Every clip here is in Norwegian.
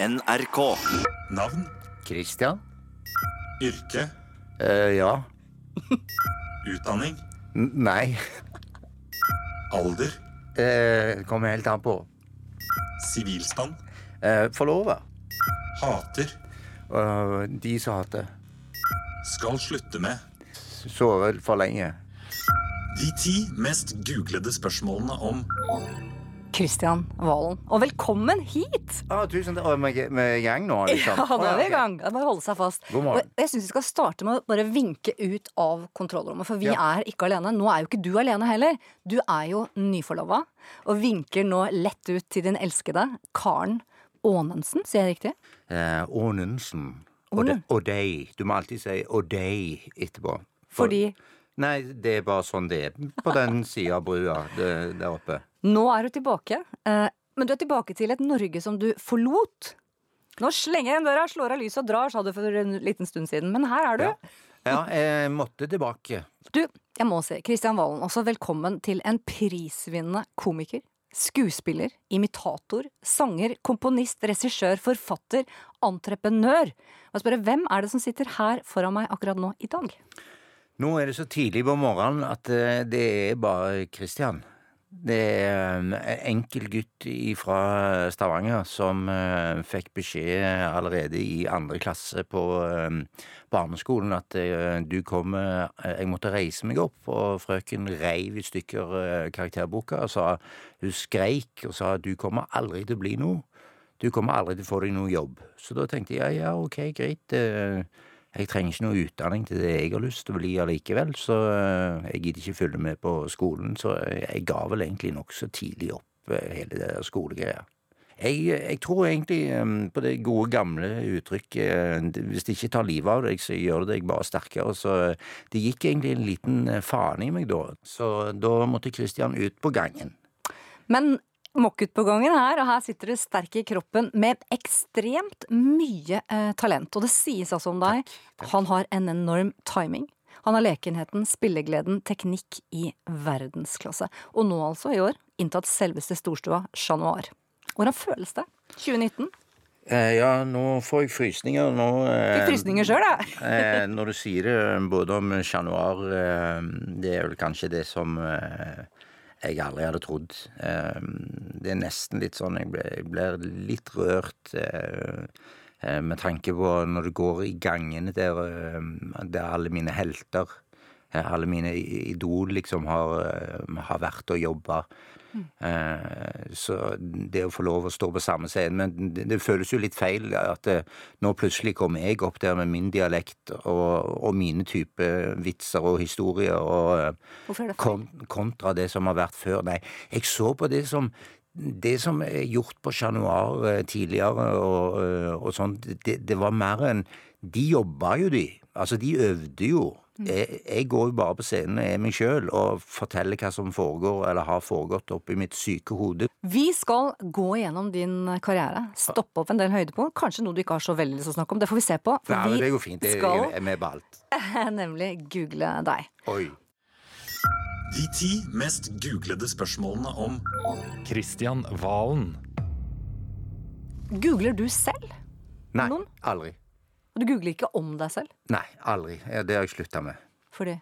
NRK. Navn, Christian? yrke, Eh, ja. utdanning, N nei. alder, Eh, kommer helt an på. sivilstand, Eh, Forlova. hater, Uh, de som hater. skal slutte med. Sover for lenge. De ti mest googlede spørsmålene om Kristian Valen. Og velkommen hit! Ah, tusen takk. Vi er i gang nå, liksom? Ja, nå er vi i gang. Det er Bare holde seg fast. God morgen. Og jeg syns vi skal starte med å bare vinke ut av kontrollrommet, for vi Ja. er ikke alene. Nå er jo ikke du alene heller. Du er jo nyforlova og vinker nå lett ut til din elskede Karen Ånensen, sier jeg riktig? Eh, Ånensen. Og, de, og deg. Du må alltid si og deg etterpå. For- Fordi Nei, det er bare sånn det er på den sida av brua det, der oppe. Nå er du tilbake. Eh, men du er tilbake til et Norge som du forlot. Nå slenger jeg igjen døra, slår av lyset og drar, sa du for en liten stund siden. Men her er du. Ja. Ja, jeg måtte tilbake. Du, jeg må si, Kristian Valen, også velkommen til en prisvinnende komiker, skuespiller, imitator, sanger, komponist, regissør, forfatter, entreprenør. Og jeg spør, hvem er det som sitter her foran meg akkurat nå i dag? Nå er det så tidlig på morgenen at eh, det er bare Christian. Det er en enkel gutt fra Stavanger som eh, fikk beskjed allerede i andre klasse på eh, barneskolen at eh, du kommer Jeg måtte reise meg opp, og frøken reiv i stykker karakterboka og sa Hun skreik og sa du kommer aldri til å bli noe. Du kommer aldri til å få deg noe jobb. Så da tenkte jeg ja, ok, greit. Eh, jeg trenger ikke noe utdanning til det jeg har lyst til å bli allikevel, så eh, jeg gidder ikke følge med på skolen, så jeg ga vel egentlig nokså tidlig opp eh, hele det der skolegreia. Jeg, jeg tror egentlig eh, på det gode, gamle uttrykket eh, hvis det ikke tar livet av deg, så gjør det deg bare sterkere. Så eh, det gikk egentlig en liten fane i meg da. Så da måtte Christian ut på gangen. Men mokkutpågangen her, og her sitter du sterk i kroppen med ekstremt mye eh, talent. Og det sies altså om deg, han har en enorm timing. Han har lekenheten, spillegleden, teknikk i verdensklasse. Og nå altså, i år, inntatt selveste storstua Chat Noir. Hvordan føles det? 2019? Eh, ja, nå får jeg frysninger. Nå, eh, Fikk frysninger sjøl, da! eh, når du sier det både om Chat Noir, eh, det er vel kanskje det som eh, jeg aldri hadde trodd. Eh, det er nesten litt sånn Jeg blir, litt rørt eh, eh, med tanke på når du går i gangene der, eh, der alle mine helter alle mine idol liksom har, har vært og jobba. Eh, Så det å få lov å stå på samme scene Men det, føles jo litt feil at det, nå plutselig kommer jeg opp der med min dialekt og, og mine type vitser og historier, og eh, det kon, kontra det som har vært før. Nei, jeg så på det som det som er gjort på Chat Noir eh, tidligere og, eh, og sånn, det, det var mer enn De jobba jo, de. Altså, de øvde jo. Jeg, jeg går jo bare på scenen og er meg sjøl og forteller hva som foregår eller har foregått oppi mitt syke hode. Vi skal gå gjennom din karriere, stoppe opp en del høydepunkt. Kanskje noe du ikke har så veldig lyst til å snakke om. Det får vi se på. For Nei, det går fint. Jeg skal jeg er med på alt. nemlig google deg. Oi. de ti mest googlede spørsmålene om Kristian Valen. Googler du selv? Nei, Noen? aldri. Og du googler ikke om deg selv? Nei, aldri. Det har jeg slutta med. Fordi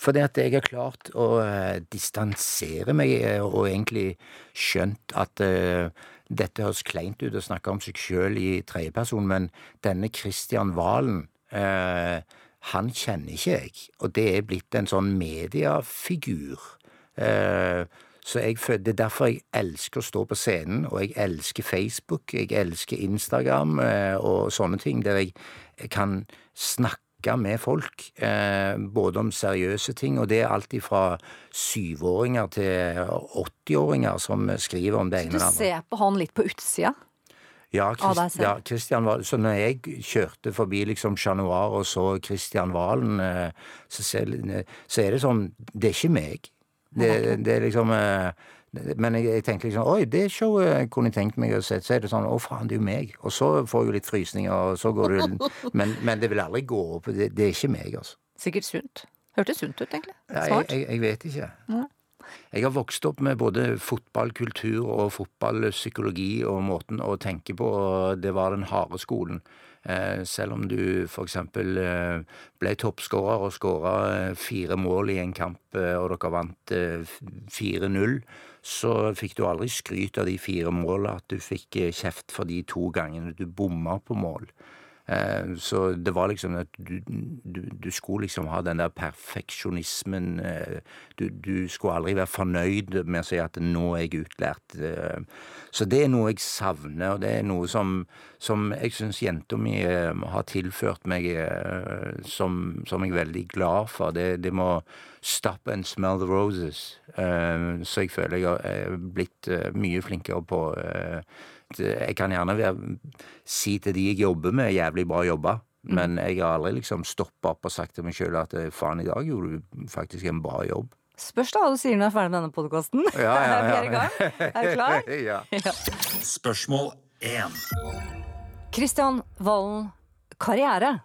Fordi at jeg har klart å eh, distansere meg, eh, og egentlig skjønt at uh, dette høres kleint ut å snakke om seg sjøl i tredjeperson, men denne Christian Valen, uh, han kjenner ikke jeg. Og det er blitt en sånn mediefigur. Så jeg, det er derfor jeg elsker å stå på scenen, og jeg elsker Facebook, jeg elsker Instagram og sånne ting, der jeg kan snakke med folk, eh, både om seriøse ting, og det er alt fra syvåringer til 80-åringer som skriver om det ene eller andre. Så du ser på han litt på utsida. Ja, Christ, ja, Christian Valen. Så når jeg kjørte forbi liksom Chat Noir og så Christian Valen, eh, så, så er det sånn Det er ikke meg. Det, det er liksom eh, Men jeg, jeg tenker liksom Oi, det showet kunne jeg tenkt meg å se. Så er det sånn Å, faen, det er jo meg. Og så får jeg jo litt frysninger, og så går det men, men det vil aldri gå opp. Det, det er ikke meg, altså. Sikkert sunt. Hørtes sunt ut, egentlig. Ja, jeg, jeg, jeg vet ikke. Jeg har vokst opp med både fotballkultur og fotballpsykologi og måten å tenke på, og det var den harde skolen. Eh, selv om du eksempel eh, ble toppskårer og skåra eh, fire mål i en kamp, og dere vant 4-0, så fikk du aldri skryt av de fire målene, at du fikk kjeft for de to gangene du bomma på mål. Eh, så det var liksom at du, du, du, skulle liksom ha den der perfeksjonismen. Eh, du, du, skulle aldri være fornøyd med å si at 'nå er jeg utlært'. Eh. Så det er noe jeg savner, og det er noe som, som jeg syns jenta mi har tilført meg, som, som, jeg er veldig glad for. Det, det må stop and smell the roses. Så jeg føler jeg er blitt mye flinkere på jeg kan gjerne være, si til de jeg jobber med, jævlig bra jobba. Mm. Men jeg har aldri liksom stoppa opp og sagt til meg sjøl at eh, faen, i dag gjorde du faktisk en bra jobb. Spørs da hva du sier når du er ferdig med denne podkasten. Ja, ja, ja. er, er du klar? ja. ja. Spørsmål 1. Kristian Valen, karriere.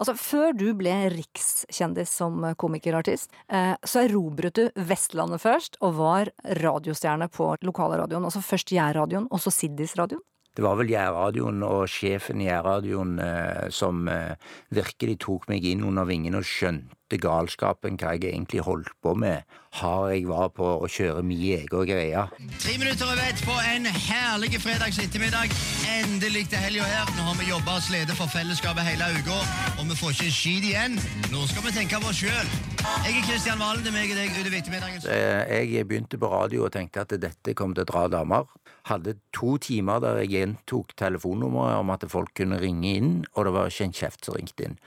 Altså, Før du ble rikskjendis som komikerartist, eh, så erobret du Vestlandet først, og var radiostjerne på lokalradioen. Altså først Jærradioen, og så Siddis-radioen. Det var vel Jærradioen og sjefen i Jærradioen eh, som eh, virkelig tok meg inn under vingen og skjønte galskapen, hva jeg egentlig holdt på med. Har jeg var på å kjøre min egen greie. Tre minutter over ett på en herlig fredags ettermiddag. Endelig til helga her. Nå har vi jobba og slitt for fellesskapet hele uka, og vi får ikke skit igjen. Nå skal vi tenke på oss sjøl. Jeg er Kristian Valen, det er meg og deg utover ettermiddagen. Eh, jeg begynte på radio og tenkte at dette kom til å dra damer. Hadde to timer der jeg gjentok telefonnummeret om at folk kunne ringe inn, og det var ikke en kjeft som ringte inn.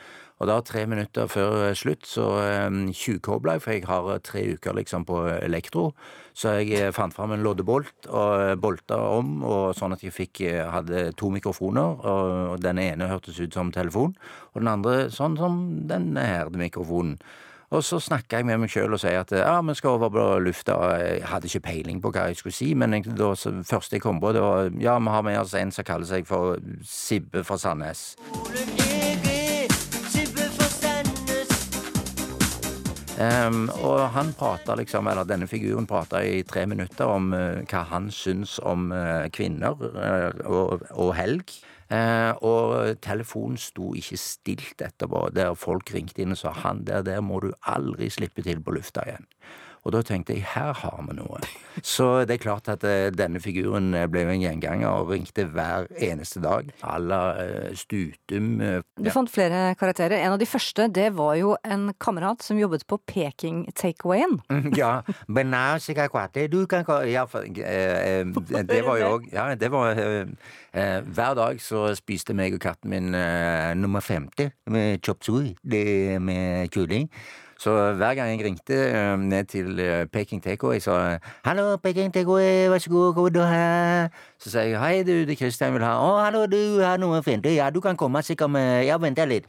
Og da, tre minutter før slutt, så um, tjuvkobla jeg, for jeg har tre uker liksom på elektro. Så jeg eh, fant fram en loddebolt og eh, bolta om, og sånn at jeg fikk, eh, hadde to mikrofoner. Og den ene hørtes ut som telefon, og den andre sånn som denne her mikrofonen. Og så snakka jeg med meg sjøl og sier at ja, vi skal over på lufta. Jeg hadde ikke peiling på hva jeg skulle si, men jeg, da, første jeg kom på, det var ja, vi har med oss en som kaller seg for Sibbe fra Sandnes. Um, og han prata liksom, eller denne figuren prata i tre minutter om uh, hva han syns om uh, kvinner uh, og, og, helg. og telefonen sto ikke stilt etterpå, der folk ringte inn og sa han der, der må du aldri slippe til på lufta igjen. Og da tenkte jeg her har vi noe. Så det er klart at uh, denne figuren eh, ble jo en gjenganger og ringte hver eneste dag. À la Stutum Ja. Du fant flere karakterer. En av de første det var jo en kamerat som jobbet på Peking Takeawayen. ja. Du kan ja, Det var jo òg Ja, det var Hver dag så spiste meg og katten min nummer 50 med chop suey med kylling. Så hver gang jeg ringte uh, ned til uh, Peking Takeaway, sa 'Hallo, Peking Takeaway, vær så god, kom du her?' Så sier jeg 'Hei, du, det Christian vil ha'. 'Å, hallo, du har noe fint? Ja, du kan komme sikkert med Ja, vent litt.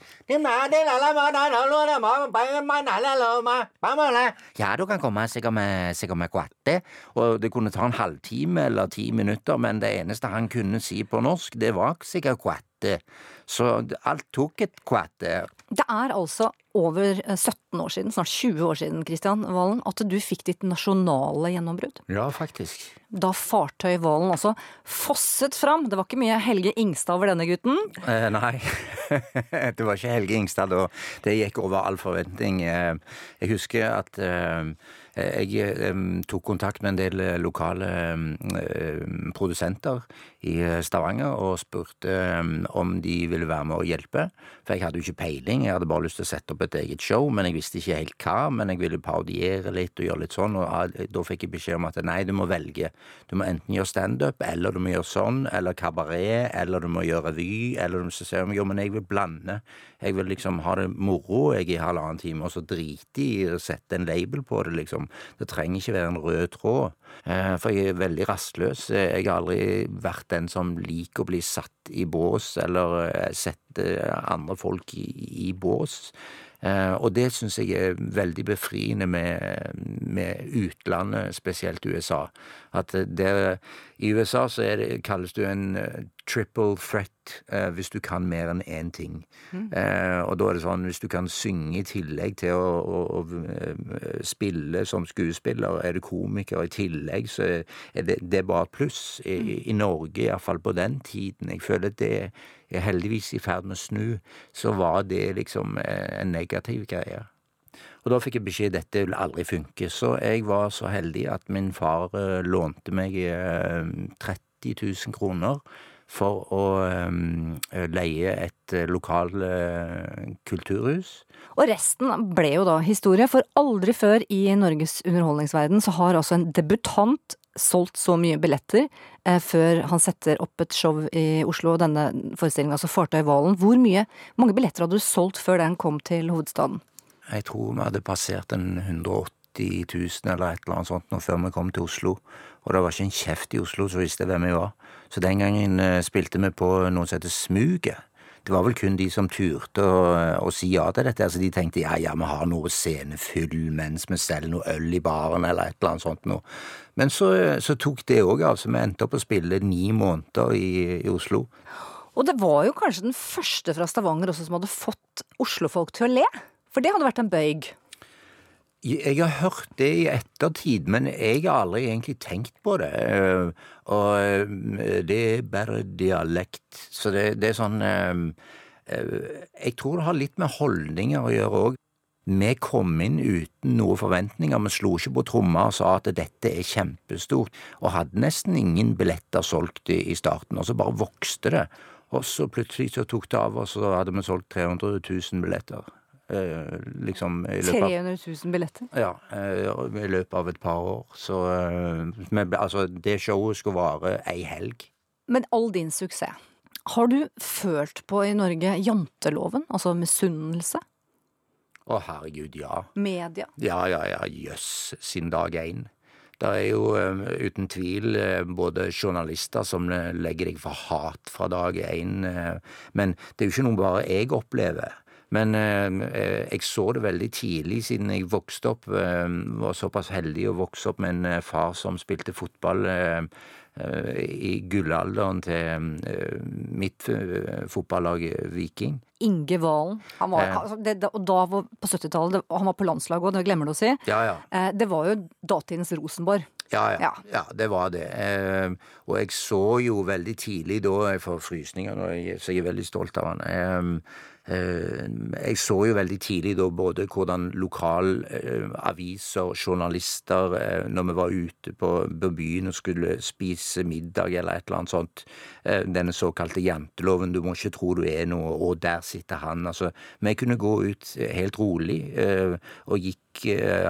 Ja, du kan komme sikkert med, sikkert med guatte. Og det kunne ta en halvtime eller ti minutter, men det eneste han kunne si på norsk, det var sikkert guatte. Så alt tok et kvarter. Det er altså over 17 eh, år siden, snart 20 år siden, Kristian Valen, at du fikk ditt nasjonale gjennombrudd. Ja, faktisk. Da fartøy Valen altså fosset fram. Det var ikke mye Helge Ingstad over denne gutten? Eh, nei, det var ikke Helge Ingstad da. Det gikk over all forventning. Eh, jeg husker at eh, jeg tok kontakt med en del lokale produsenter i Stavanger og spurte om de ville være med og hjelpe. For jeg hadde jo ikke peiling, jeg hadde bare lyst til å sette opp et eget show, men jeg visste ikke helt hva. Men jeg ville parodiere litt og gjøre litt sånn, og da fikk jeg beskjed om at nei, du må velge. Du må enten gjøre standup, eller du må gjøre sånn, eller kabaret, eller du må gjøre revy, eller du må om, jo, men jeg vil blande. Jeg vil liksom ha det moro jeg i halvannen time, og så drite i å sette en label på det, liksom. Det trenger ikke være en rød tråd. Eh, for jeg er veldig rastløs. Jeg har aldri vært den som liker å bli satt i bås, eller eh, sette andre folk i, i bås. Eh, og det syns jeg er veldig befriende med, med utlandet, spesielt USA. At det, I USA så er det, kalles du en eh, triple threat eh, hvis du kan mer enn én ting. Mm. og da er det sånn hvis du kan synge i tillegg til å, å, å eh, spille som skuespiller, er du komiker i tillegg, så er det, det er bare pluss. I, I Norge, iallfall på den tiden. Jeg føler at det er heldigvis i ferd med å snu. Så var det liksom eh, en negativ greie. Og da fikk jeg beskjed dette vil aldri funke, så jeg var så heldig at min far eh, lånte meg eh, 30 000 kroner for å eh, leie et eh, lokal eh, kulturhus. Og resten ble jo da historie, for aldri før i Norges underholdningsverden så har altså en debutant solgt så mye billetter eh, før han setter opp et show i Oslo, denne forestillingen, altså Fartøyhvalen. Hvor mye, mange billetter hadde du solgt før den kom til hovedstaden? Jeg tror vi hadde passert en 180 000 eller et eller annet sånt nå før vi kom til Oslo. Og det var ikke en kjeft i Oslo som visste hvem jeg var. Så den gangen eh, spilte vi på noe som heter Smuget. Det var vel kun de som turte å, å si ja til dette. Altså De tenkte ja, ja, vi har noe scenefyll mens vi selger noe øl i baren, eller et eller annet sånt noe. Men så, så tok det òg av, så vi endte opp å spille ni måneder i, i Oslo. Og det var jo kanskje den første fra Stavanger også som hadde fått Oslofolk til å le? For det hadde vært en bøyg. Jeg har hørt det i ettertid, men jeg har aldri egentlig tenkt på det. Eh, Og eh, det er bare dialekt. Så det, det er sånn eh, Jeg tror det har litt med holdninger å gjøre òg. Vi kom inn uten noen forventninger. Vi slo ikke på tromma og sa at dette er kjempestort, og hadde nesten ingen billetter solgt i starten. Og så bare vokste det. Og så plutselig så tok det av, og så hadde vi solgt 300 000 billetter. Eh, liksom i løpet av 300 000 billetter. ja, eh, i løpet av et par år. Så eh, men, altså, det showet skulle vare ei helg. Men all din suksess, har du følt på i Norge janteloven? Altså misunnelse? Å, herregud, ja. Media? Ja, ja, ja, jøss, siden dag én. Det er jo uten tvil både journalister som legger deg for hat fra dag én, men det er jo ikke noe bare jeg opplever. Men eh, eh, jeg så det veldig tidlig, siden jeg vokste opp, eh, var såpass heldig å vokse opp med en eh, far som spilte fotball eh, eh, i gullalderen til mitt fotballag Viking. Inge Valen. Han var, altså, det, og da var på 70-tallet, han var på landslaget òg, det glemmer du å si. Ja, ja. Eh, Det var jo datidens Rosenborg. Ja, ja, Ja. det var det. Eh, og jeg så jo veldig tidlig da Jeg får frysninger så jeg er veldig stolt av han. Eh, jeg så jo veldig tidlig da både hvordan lokalaviser, journalister, eh, når vi var ute på, byen og skulle spise middag eller et eller annet sånt, eh, denne såkalte janteloven, du må ikke tro du er noe, og der sitter han. Altså, vi kunne gå ut helt rolig eh, og gikk eh,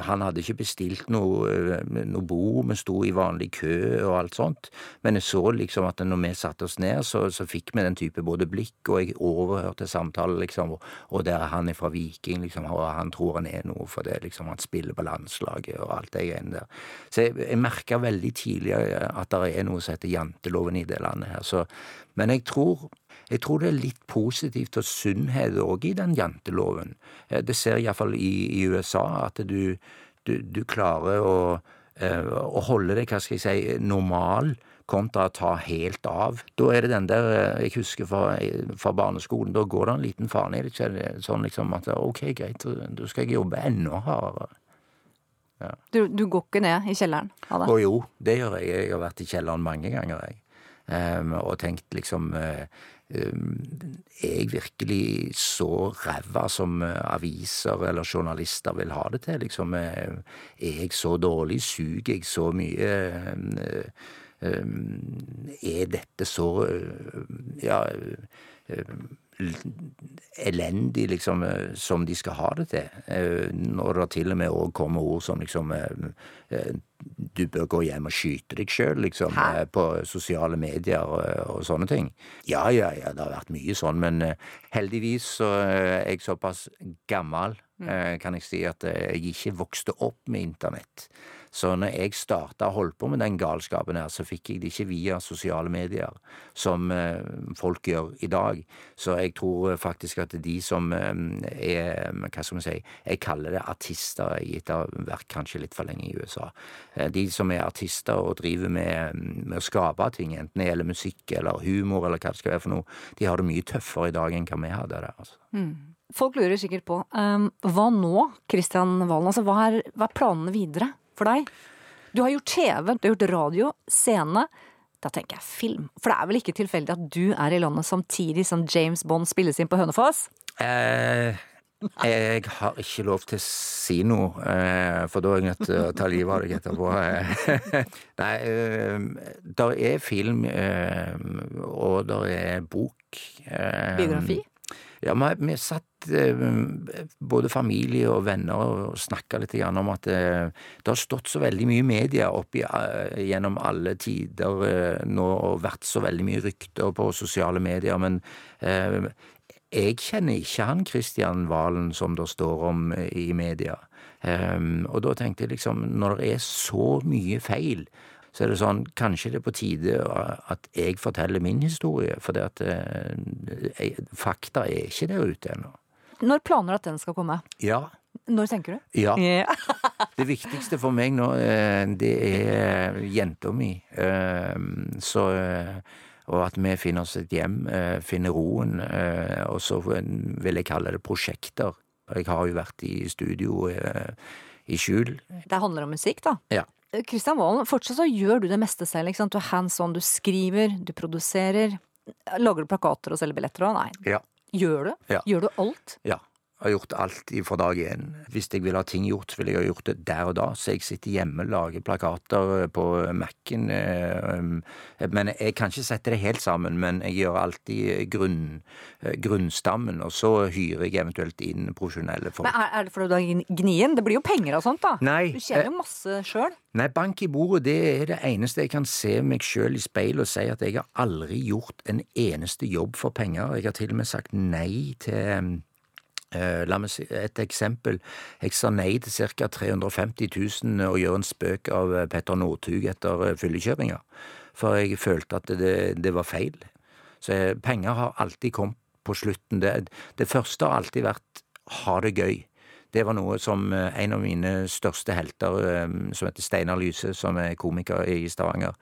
Han hadde ikke bestilt noe, eh, noe bord, vi sto i vanlig kø og alt sånt, men jeg så liksom at når vi satte oss ned, så, så fikk vi den type både blikk, og jeg overhørte samtaler, liksom, og, og der er han fra Viking, liksom, og han tror han er noe for det, liksom, han spiller på landslaget og alt det greiene der. Så jeg, jeg merka veldig tidlig eh, at det er noe som heter janteloven i det landet her, så Men jeg tror jeg tror det er litt positivt og sunnhet òg i den janteloven. Eh, Det ser iallfall i, i USA at du, du, du klarer å, eh, å holde deg, hva skal jeg si, normal kontra å ta helt av. Da er det den der eh, Jeg husker fra, fra barneskolen, da går det en liten fane i det. ikke? Sånn liksom at ok, greit, da skal jeg jobbe enda hardere. Du, du går ikke ned i kjelleren av det? Å jo, det gjør jeg. Jeg har vært i kjelleren mange ganger, jeg. Um, og tenkt liksom ehm, Er jeg virkelig så ræva som eh, aviser eller journalister vil ha det til? Liksom, eh, er jeg så dårlig? Suger jeg så mye? Eh, er dette så eh, Ja eh, elendig, liksom, eh, som de skal ha det til. Eh, Når det til og med òg kommer ord som liksom eh, Du bør gå hjem og skyte deg sjøl, liksom, Hæ? på sosiale medier og, og sånne ting. Ja, ja, ja, det har vært mye sånn, men heldigvis så er jeg såpass gammel, eh, kan jeg si, at jeg ikke vokste opp med internett. Så når jeg starta og holdt på med den galskapen her, så fikk jeg det ikke via sosiale medier, som eh, folk gjør i dag. Så jeg tror faktisk at de som eh, er, hva skal vi si, jeg kaller det artister, gitt har vært kanskje litt for lenge i USA. Eh, De som er artister og driver med, med å skape ting, enten det gjelder musikk eller humor eller hva det skal være for noe, de har det mye tøffere i dag enn hva vi hadde det. altså. Folk lurer sikkert på um, hva nå, Kristian Valen? Altså, hva, er, hva er planene videre for deg? Du har gjort TV, du har gjort radio, scene. Da tenker jeg film. For det er vel ikke tilfeldig at du er i landet samtidig som James Bond spilles inn på Hønefoss? Eh, jeg har ikke lov til å si noe, eh, for da er jeg nødt til å ta livet av deg etterpå. Nei, eh, der er film, eh, og der er bok. Biografi? Ja, vi, vi satt eh, både familie og venner og snakka litt om at eh, det har stått så veldig mye media opp i, eh, gjennom alle tider eh, nå og vært så veldig mye rykter på sosiale medier, men eh, jeg kjenner ikke han Kristian Valen som det står om i media. Ehm, og da tenkte jeg liksom, når det er så mye feil, så er det sånn, kanskje det er på tide at jeg forteller min historie, for det at eh, fakta er ikke der ute ennå. Når planer du at den skal komme? Ja, Når tenker du? ja. Det viktigste for meg nå, eh, det er jenta mi. Eh, Så Og at vi finner oss et hjem, finner roen. Og så vil jeg kalle det prosjekter. Jeg har jo vært i studio i skjul. Det handler om musikk, da. Ja. Kristian Valen, fortsatt så gjør du det meste selv. ikke sant? Du er hands on, du skriver, du produserer. Lager du plakater og selger billetter òg? Nei. Ja. Gjør du? Ja. Gjør du alt? Ja. Har gjort alt fra dag én. Hvis jeg vil ha ting gjort, så vil jeg ha gjort det der og da. Så jeg sitter hjemme og lager plakater på Mac-en. eh, um, Men jeg kan ikke sette det helt sammen, men jeg gjør alltid grunn, eh, grunnstammen, og så hyrer jeg eventuelt inn profesjonelle folk. Men er, det fordi du er gnien? Det blir jo penger og sånt, da. Nei, Du tjener eh, jo masse sjøl. Nei, bank i bordet, det er det eneste jeg kan se meg sjøl i speilet og si at jeg har aldri gjort en eneste jobb for penger. Jeg har til og med sagt nei til eh, La meg si et eksempel. Jeg sa nei til ca. 350 000 og gjør en spøk av eh, Petter Northug etter eh, fyllekjøringa, for jeg følte at det, det var feil. Så eh, penger har alltid kommet på slutten. Det, det første har alltid vært ha det gøy. Det var noe som eh, en av mine største helter, eh, som heter Steinar Lyse, som er komiker i Stavanger,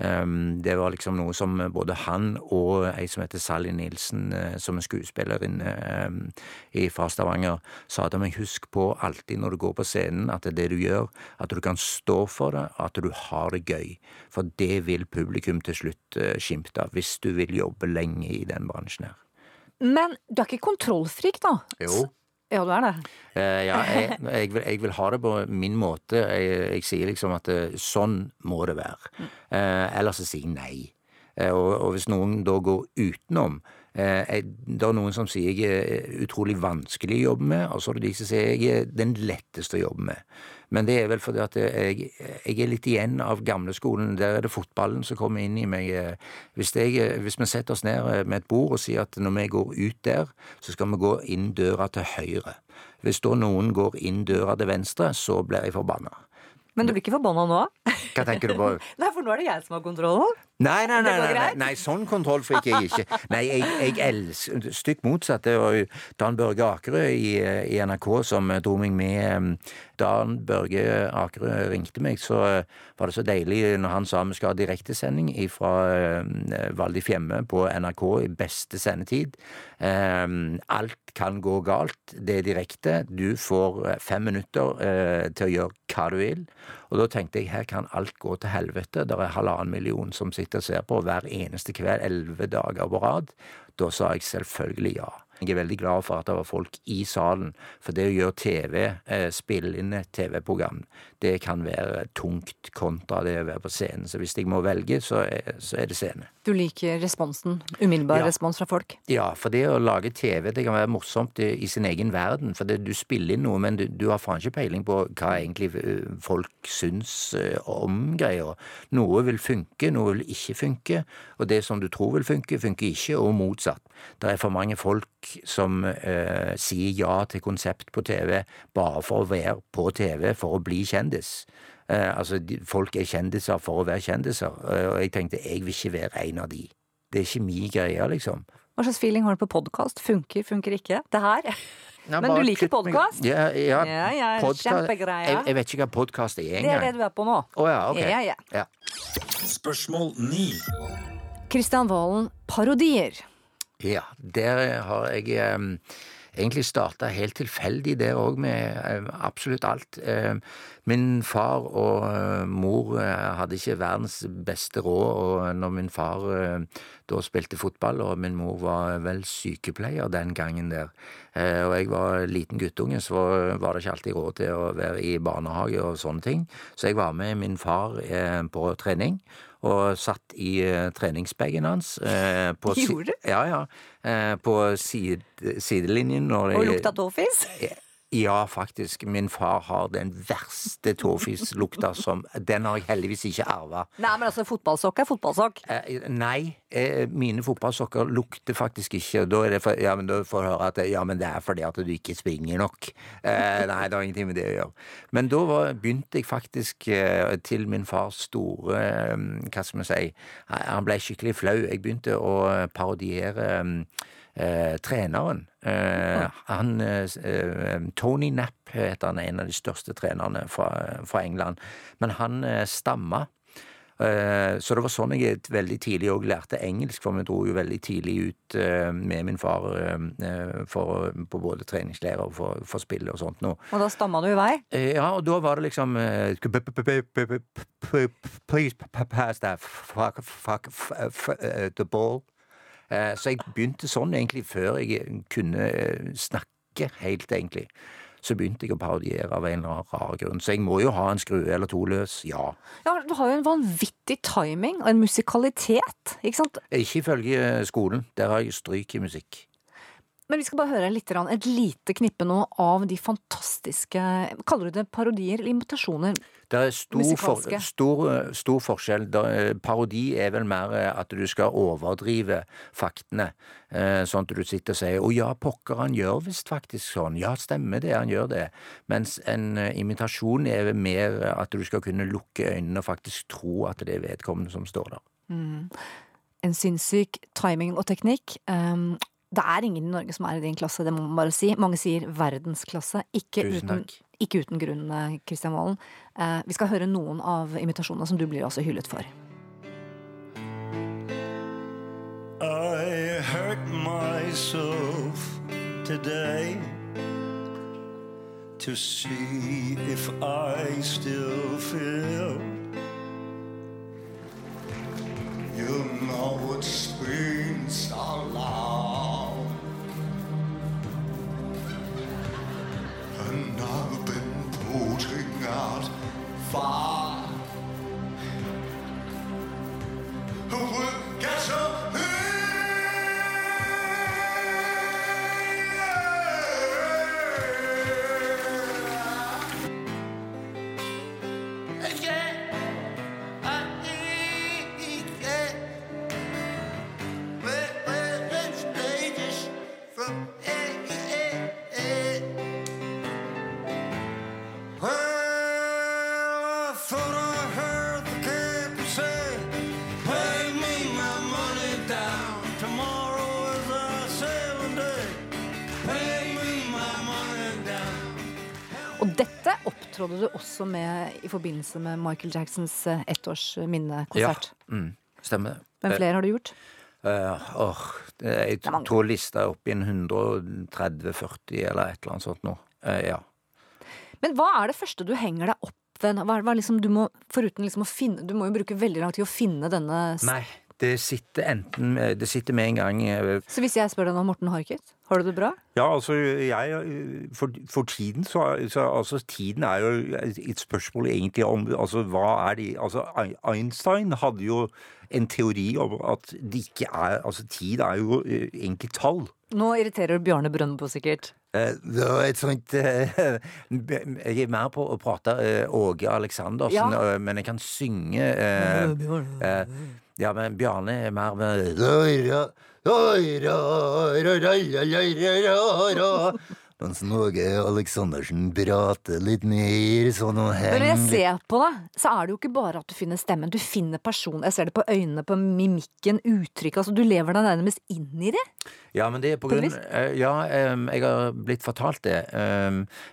eh, det var liksom noe som både han og ei som heter Sally Nilsen, som er skuespillerinne fra Stavanger, sa til meg husk på alltid når du går på scenen at det er det du gjør, at du kan stå for det, at du har det gøy. For det vil publikum til slutt skimte hvis du vil jobbe lenge i den bransjen her. Men du er ikke kontrollfrik, da? Jo. Ja, du er det. Eh, ja, jeg, jeg, vil, jeg vil ha det på min måte. Jeg, jeg sier liksom at eh, sånn må det være. Eh, ellers så sier jeg nei. Og, og hvis noen da går utenom eh, Det er noen som sier jeg er utrolig vanskelig å jobbe med, og så er det de som sier jeg er den letteste å jobbe med. Men det er vel fordi at jeg, jeg er litt igjen av gamleskolen. Der er det fotballen som kommer inn i meg. Hvis, jeg, hvis vi setter oss ned med et bord og sier at når vi går ut der, så skal vi gå inn døra til høyre. Hvis da noen går inn døra til venstre, så blir jeg forbanna. Men du blir ikke forbanna nå? Hva tenker du på? Nei, for nå er det jeg som har kontrollen. Nei, nei, nei, nei, nei, nei sånn kontroll fikk jeg ikke. Nei, jeg, jeg elsker Stykk motsatt. Det var jo Dan Børge Akerø i, i NRK som dro meg med. Dan Børge Akerø ringte meg, så var det så deilig når han sa vi skal ha direktesending fra Valdi Fjemme på NRK i beste sendetid. Eh, Alt kan gå galt. Det er direkte. Du får eh, fem minutter eh, til å gjøre hva du vil. Og da tenkte jeg her kan alt gå til helvete. Det er halvannen million som sitter og ser på hver eneste kveld, elleve dager på rad. Da sa jeg selvfølgelig ja. Jeg er veldig glad for at det var folk i salen, for det å gjøre TV, eh, spille inn et TV-program, det kan være tungt kontra det å være på scenen. Så hvis jeg må velge, så er, så er det scene. Du liker responsen. Umiddelbar Ja. respons fra folk. Ja, for det å lage TV det kan være morsomt i, i sin egen verden. For det, du spiller inn noe, men du, du har faen ikke peiling på hva egentlig eh, folk syns eh, om greia. Noe vil funke, noe vil ikke funke. Og det som du tror vil funke, funker ikke, og motsatt. Det er for mange folk som eh, sier ja til konsept på TV bare for å være på TV, for å bli kjendis. Eh, altså, de, folk er kjendiser for å være kjendiser, eh, og jeg tenkte jeg vil ikke være en av de. Det er ikke min greie, liksom. Hva slags feeling har du på podkast? Funker, funker ikke? Det her? Ja, Men du liker podkast? podcast? Ja, ja, Ja, ja, kjempegreie. Jeg, jeg vet ikke hva podkast er Det er det du er på nå. Å ja, ok. Ja, ja. Ja. Spørsmål 9. Kristian Valen, parodier. Ja, der har jeg egentlig starta helt tilfeldig der òg, med absolutt alt. Min far og eh, mor eh, hadde ikke verdens beste råd, og når min far eh, da spilte fotball, og min mor var vel sykepleier den gangen der, og jeg var liten guttunge, så var det ikke alltid råd til å være i barnehage og sånne ting, så jeg var med min far på trening og satt i uh, treningsbagen hans. eh, på Gjorde? Ja, ja. eh, på side, sidelinjen. Og lukta tåfis? Ja, faktisk. Min far har den verste tåfislukta som Den har jeg heldigvis ikke arva. Nei, men altså, fotballsokk er fotballsokk. Eh, nei, eh, mine fotballsokker lukter faktisk ikke. Da er det for, ja, men da får du høre at ja, men det er fordi at du ikke springer nok. Eh, nei, det har ingenting med det å gjøre. Men da var, begynte jeg faktisk, eh, til min fars store eh, Hva skal vi si Han ble skikkelig flau. Jeg begynte å parodiere eh, treneren. Eh, han, eh, eh, Tony Knapp heter han, en av de største trenerne fra, fra England. Men han eh, stamma. Eh, Så det var sånn jeg veldig tidlig òg lærte engelsk, for vi dro jo veldig tidlig ut eh, med min far eh, for, på både treningsleirer og for, for spill og sånt noe. Og da stamma du i vei. Eh, Ja, og da var det liksom eh, Please pass that fuck, fuck, the ball. Eh, Så jeg begynte sånn egentlig før jeg kunne eh, snakke helt, egentlig. Så begynte jeg å parodiere av en eller annen rar grunn. Så jeg må jo ha en skrue eller to løs, ja. Ja, Du har jo en vanvittig timing og en musikalitet, ikke sant? Ikke ifølge skolen. Der har jeg stryk i musikk. Men vi skal bare høre litt, et lite knippe nå av de fantastiske Kaller du det parodier eller imitasjoner? Det er stor, for, stor, stor forskjell. Eh, parodi er vel mer eh, at du skal overdrive faktene. Eh, Sånn at du sitter og sier 'Å ja, pokker, han gjør visst faktisk sånn'. Ja, stemmer det, han gjør det. Mens en eh, imitasjon er mer at du skal kunne lukke øynene og faktisk tro at det er vedkommende som står der. En sinnssyk timing og teknikk. Um, det er ingen i Norge som er i din klasse, det må man bare si. Mange sier verdensklasse. Ikke, uten, ikke uten grunn, eh, Kristian Valen. Eh, vi skal høre noen av imitasjonene som du blir også hyllet for. I hurt myself today to see if I still feel. You know what springs are long, and I've been putting out Who Well, guess Well, opptrådte du også med i forbindelse med Michael Jacksons ettårsminnekonsert. Ja, Mm, stemmer. Hvem flere har du gjort? Uh, oh, jeg tror lista er opp i en 130-40 eller et eller annet sånt nå. Uh, ja. Men hva er det første du henger deg opp ved? Hva, hva liksom, du må, foruten liksom å finne Du må jo bruke veldig lang tid å finne denne Nei, det sitter enten Det sitter med en gang eh, Så hvis jeg spør deg nå, Morten Harket, har du det bra? Ja, altså, jeg For, for tiden så, så Altså, tiden er jo et spørsmål egentlig om Altså, hva er de Altså, Einstein hadde jo en teori om at det ikke er Altså, tid er jo eh, egentlig tall. Nå irriterer du Bjarne Brøndbo sikkert. Eh, Det var et sånt eh, Jeg er mer på å prate eh, Åge Aleksandersen, Ja. eh, men jeg kan synge eh, eh, Ja, men Bjarne er mer med Mens Norge Aleksandersen prater litt mer sånn og Men når jeg ser på deg, så er det jo ikke bare at du finner stemmen, du finner person. Jeg ser det på øynene, på mimikken, uttrykket. Altså, du lever deg nærmest inn i det. Ja, men det er på grunn eh, Ja, jeg har blitt fortalt det.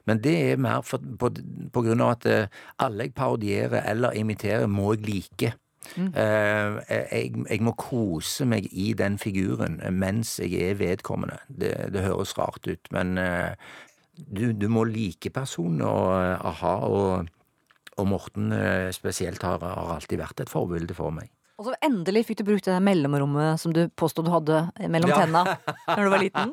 men det er mer for, på, på grunn av at eh, alle jeg parodierer eller imiterer, må jeg like. Eh, jeg, jeg må kose meg i den figuren mens jeg er vedkommende. Det, det høres rart ut, men eh, du, du må like personen, og eh, a-ha og, og Morten spesielt har, har alltid vært et forbilde for meg. Og så endelig fikk du brukt det mellomrommet som du påstod du hadde mellom Ja. tenna når du var liten.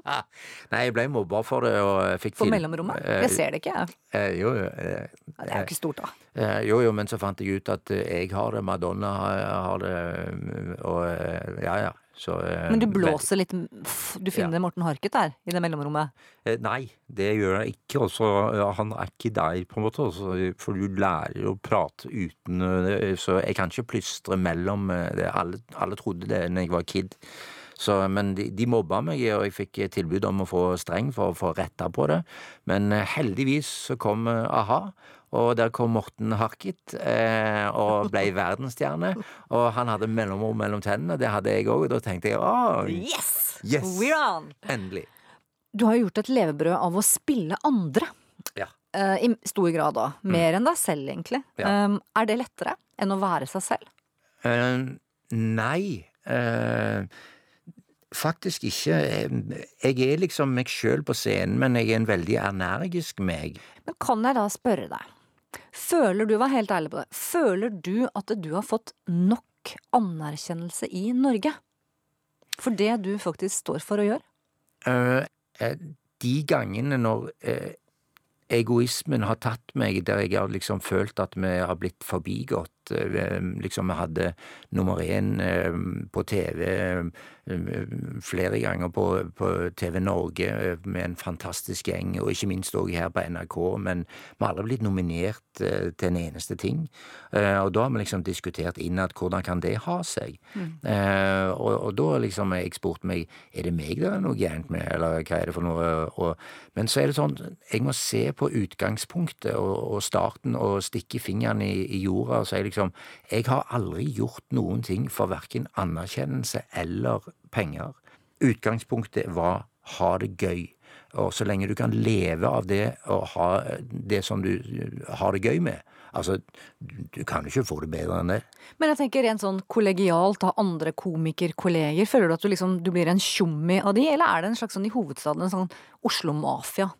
Nei, jeg ble mobba for det, og fikk For mellomrommet? Eh, Jeg ser det ikke, jeg. eh, jo, jo, eh, Det er jo ikke stort, da. Eh, jo, jo, men så fant jeg ut at eh, jeg har det, Madonna har, har det, mm, og eh, ja, ja. Så, eh, Men du blåser litt Du finner Morten Harket der, i det mellomrommet. Eh, Nei, det gjør jeg ikke. Også, han er ikke der, på en måte. Også, for du lærer å prate uten eh, Så jeg kan ikke plystre mellom eh. Alle, alle trodde det da jeg var kid. Så, men de, de mobba meg, og jeg fikk tilbud om å få streng for å få retta på det. Men eh, heldigvis så kom eh, a-ha. Og der kom Morten Harket eh, og ble verdensstjerne. Og han hadde mellomrom mellom tennene, det hadde jeg òg. Og da tenkte jeg å, Yes! Yes! We're on! endelig. Du har gjort et levebrød av å spille andre. Ja. Eh, I stor grad, òg. Mer enn deg selv, egentlig. Ja. Um, er det lettere enn å være seg selv? Eh, nei. eh, faktisk ikke. Jeg er liksom meg sjøl på scenen, men jeg er en veldig energisk meg. Men kan jeg da spørre deg, føler du, vær helt ærlig på det, føler du at du har fått nok anerkjennelse i Norge? For det du faktisk står for å gjøre? Eh, eh, de gangene når uh, egoismen har tatt meg, der jeg har liksom følt at vi har blitt forbigått eh, Liksom vi hadde nummer én eh, på TV eh, flere ganger på, på TV Norge med en fantastisk gjeng, og ikke minst òg her på NRK, men vi har aldri blitt nominert til en eneste ting. Og da har vi liksom diskutert innad hvordan kan det ha seg. Mm. og, og da liksom har jeg spurt meg er det meg det er noe gærent med, eller hva er det for noe? Og, men så er det sånn, jeg må se på utgangspunktet og, og starten og stikke fingeren i, i jorda og si liksom jeg har aldri gjort noen ting for verken anerkjennelse eller penger. Utgangspunktet var ha det gøy. Og så lenge du kan leve av det og ha det som du har det gøy med Altså, du, du kan jo ikke få det bedre enn det. Men jeg tenker rent sånn kollegialt ha andre komikerkolleger. Føler du at du liksom du blir en tjommi av de, eller er det en slags sånn i hovedstaden en sånn Oslo-mafia?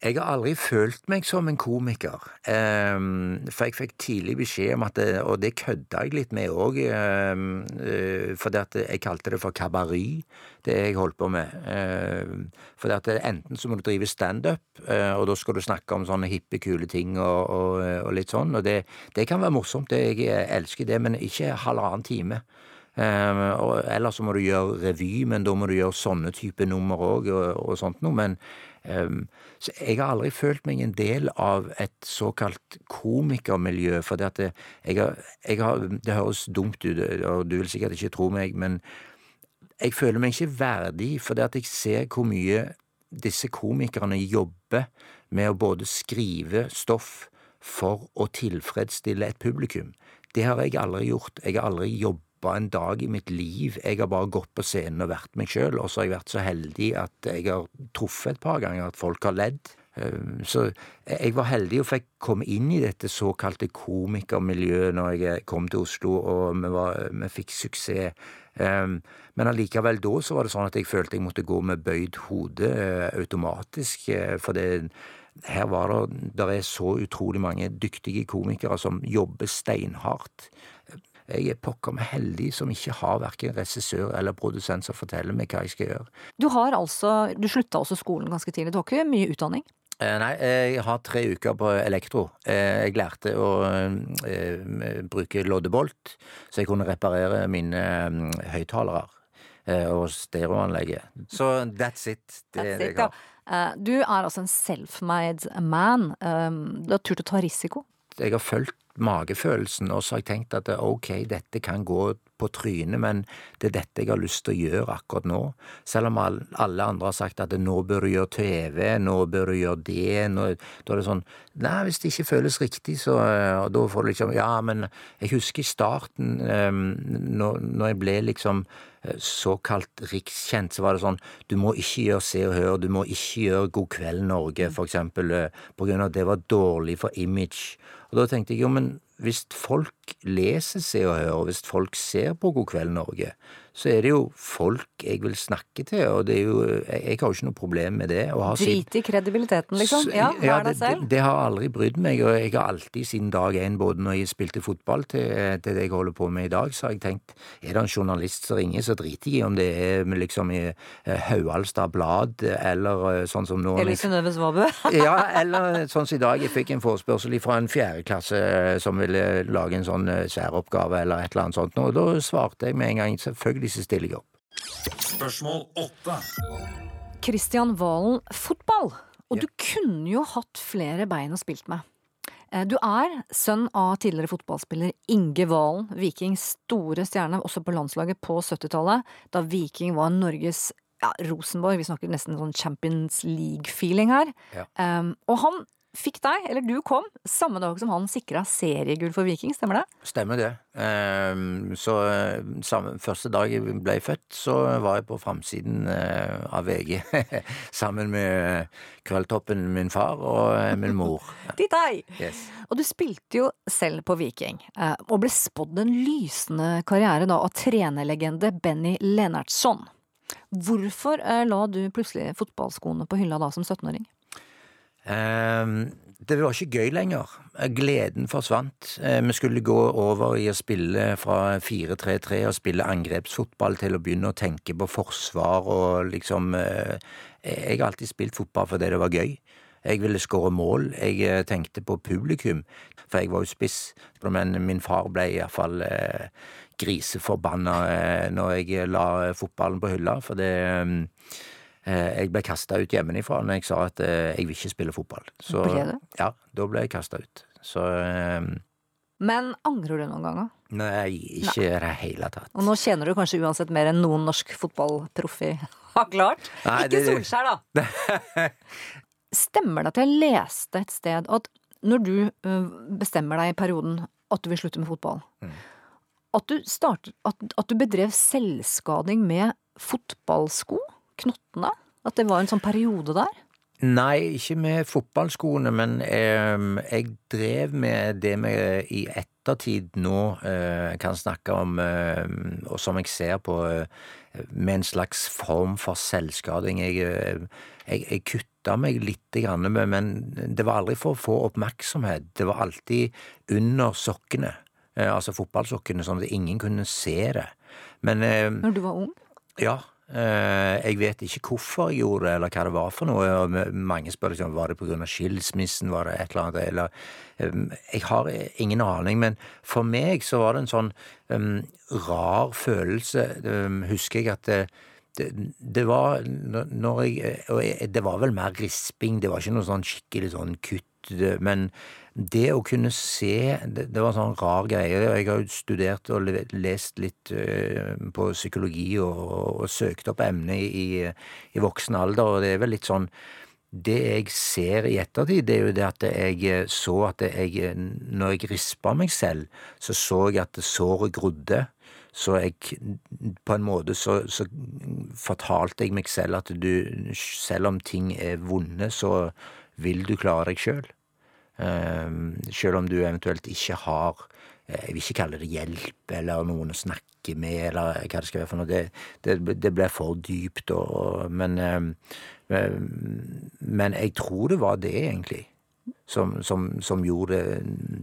Jeg har aldri følt meg som en komiker, Ehm, for jeg fikk tidlig beskjed om at det, Og det kødda jeg litt med òg, fordi at jeg kalte det for kabaret, det jeg holdt på med. Fordi at enten så må du drive standup, uh, og da skal du snakke om sånne hippe, kule ting og, og, og litt sånn, og det, det kan være morsomt, det, jeg elsker det, men ikke halvannen time. Um, Eller så må du gjøre revy, men da må du gjøre sånne type nummer òg, og, og sånt noe. Men um, så jeg har aldri følt meg en del av et såkalt komikermiljø, for det det, jeg jeg har, det høres dumt ut, og du vil sikkert ikke tro meg, men jeg føler meg ikke verdig, for det at jeg ser hvor mye disse komikerne jobber med å både skrive stoff for å tilfredsstille et publikum. Det har jeg aldri gjort. Jeg har aldri jobba en dag i mitt liv. Jeg har bare gått på scenen og vært meg sjøl, og så har jeg vært så heldig at jeg har truffet et par ganger at folk har ledd. Eh, Så jeg var heldig og fikk komme inn i dette såkalte komikermiljøet når jeg kom til Oslo, og vi, var, vi fikk suksess. Um, Men allikevel da så var det sånn at jeg følte jeg måtte gå med bøyd hode eh, automatisk, eh, for det her var det Der er så utrolig mange dyktige komikere som jobber steinhardt. Jeg er pokker meg heldig som ikke har verken regissør eller produsent som forteller meg hva jeg skal gjøre. Du har altså, du slutta også skolen ganske tidlig. Du har ikke mye utdanning? Eh, Nei, jeg har tre uker på elektro. Eh, Jeg lærte å eh, bruke loddebolt, så jeg kunne reparere mine høyttalere og stereoanlegget. Så that's it. Det er That's det it, ja. Du er altså en self-made man. Du har turt å ta risiko. Jeg har fulgt magefølelsen, og så har jeg tenkt at ok, dette kan gå på trynet, men det er dette jeg har lyst til å gjøre akkurat nå. Selv om alle andre har sagt at nå bør du gjøre TV, nå bør du gjøre det, nå, da er det sånn Nei, hvis det ikke føles riktig, så og Da får du liksom Ja, men jeg husker i starten, um, når, når jeg ble liksom såkalt rikskjent, så var det sånn Du må ikke gjøre Se og Hør, du må ikke gjøre God kveld Norge, for eksempel, eh, på grunn av at det var dårlig for image. Og da tenkte jeg jo, men hvis folk leser Se og Hør, og hvis folk ser på God kveld Norge, så er det jo folk jeg vil snakke til, og det er jo Jeg, jeg har jo ikke noe problem med det. Drit i kredibiliteten, liksom. Ja, vær deg det, selv. Det, det har aldri brydd meg, og jeg har alltid siden dag én, både når jeg spilte fotball til, til det jeg holder på med i dag, så har jeg tenkt er det en journalist som ringer, så driter jeg i om det er liksom i eh, Haualstad Blad, eller eh, sånn som nå Eller Synnøve Svabø? ja, eller sånn som i dag, jeg fikk en forespørsel fra en fjerdeklasse eh, som ville lage en sånn eh, særoppgave eller et eller annet sånt, og da svarte jeg med en gang selvfølgelig så disse stillingene opp. Spørsmål åtte. Kristian Valen, fotball. Og du kunne jo hatt flere bein å spilt med. Eh, Du er sønn av tidligere fotballspiller Inge Valen, Vikings store stjerne, også på landslaget på 70-tallet, da Viking var Norges ja, Rosenborg. Vi snakker nesten sånn Champions League-feeling her. Ja. Um, og han fikk deg, eller du kom, samme dag som han sikra seriegull for Viking, stemmer det? Stemmer det. Ehm, Så eh, samme, første dag jeg ble født, så var jeg på framsiden eh, av VG sammen med eh, Kveldtoppen, min far, og min mor. Titt deg! Yes. Og du spilte jo selv på Viking, og ble spådd en lysende karriere da av trenerlegende Benny Lennartson. Hvorfor la du plutselig fotballskoene på hylla da som 17-åring? Ehm, det var ikke gøy lenger. Gleden forsvant. Eh, Vi skulle gå over i å spille fra 4-3-3 og spille angrepsfotball til å begynne å tenke på forsvar og liksom eh, Jeg har alltid spilt fotball fordi det var gøy. Jeg ville skåre mål. Jeg eh, tenkte på publikum, for jeg var jo spiss. Men min far ble iallfall eh, griseforbanna eh, når jeg la fotballen på hylla, for det eh, jeg ble kasta ut hjemmefra når jeg sa at eh, jeg vil ikke spille fotball. Så, Ble det? Ja, da ble jeg kasta ut. Så eh, Men angrer du noen ganger? nei, ikke i det hele tatt. Og nå tjener du kanskje uansett mer enn noen norsk fotballproffi. har klart? Nei, Ikke det- Solskjær, da! Stemmer det at jeg leste et sted at når du bestemmer deg i perioden at du vil slutte med fotball, Mm. at, du startet, at, at du bedrev selvskading med fotballsko? Knottene? At det var en sånn periode der? Nei, ikke med fotballskoene, men eh, jeg drev med det vi i ettertid nå eh, kan snakke om, eh, og som jeg ser på eh, med en slags form for selvskading. Jeg, eh, jeg, jeg kutta meg lite grann, men- men det var aldri for å få oppmerksomhet. Det var alltid under sokkene, eh, altså fotballsokkene, sånn at ingen kunne se det. Men eh, Når du var ung? ja. Eh, jeg vet ikke hvorfor jeg gjorde det, eller hva det var for noe. og Mange spør liksom, var det av skilsmissen, var det et eller annet, eller eh, Jeg har ingen aning, men for meg så var det en sånn um, rar følelse. um, husker jeg at det, det, det var når jeg Og det var vel mer risping, det var ikke noe sånn skikkelig sånn kutt, men det å kunne se Det, det var en sånn rar greie. Jeg har jo studert og lest litt eh, på psykologi og, og, søkt opp emnet i, i voksen alder, og det er vel litt sånn det jeg ser i ettertid, det er jo det at jeg eh, så at jeg eh, Når jeg rispa meg selv, så så jeg at såret grodde. Så jeg På en måte så, så fortalte jeg meg selv at du Selv om ting er vonde, så vil du klare deg sjøl. Sjøl om du eventuelt ikke har eh, Jeg vil ikke kalle det hjelp eller noen å snakke med, eller hva det skal være for noe. Det, det, det ble for dypt, og, men eh, Men jeg tror det var det, egentlig, som, som, som gjorde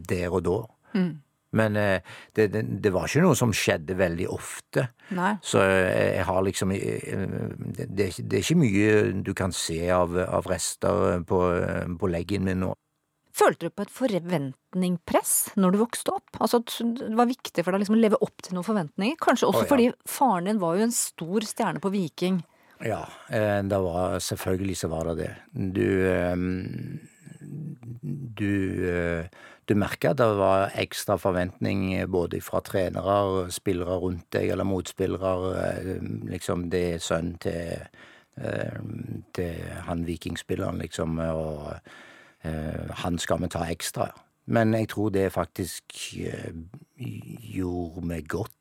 det der og da. Men eh, det, det, det var ikke noe som skjedde veldig ofte. Nei. Så eh, jeg har liksom Det, det er ikke mye du kan se av, av rester på, på leggen min nå. Følte du på et forventningpress når du vokste opp? Altså at Det var viktig for deg liksom å leve opp til noen forventninger? Kanskje også oh, ja. fordi faren din var jo en stor stjerne på Viking. Ja, eh, det var, selvfølgelig så var det det. Du, eh, du, eh, du merka det var ekstra forventning både fra trenere spillere rundt deg, eller motspillere. eh, Liksom det er sønnen til, eh, til han vikingspilleren, liksom, og eh, han skal vi ta ekstra. Men jeg tror det faktisk eh, gjorde meg godt.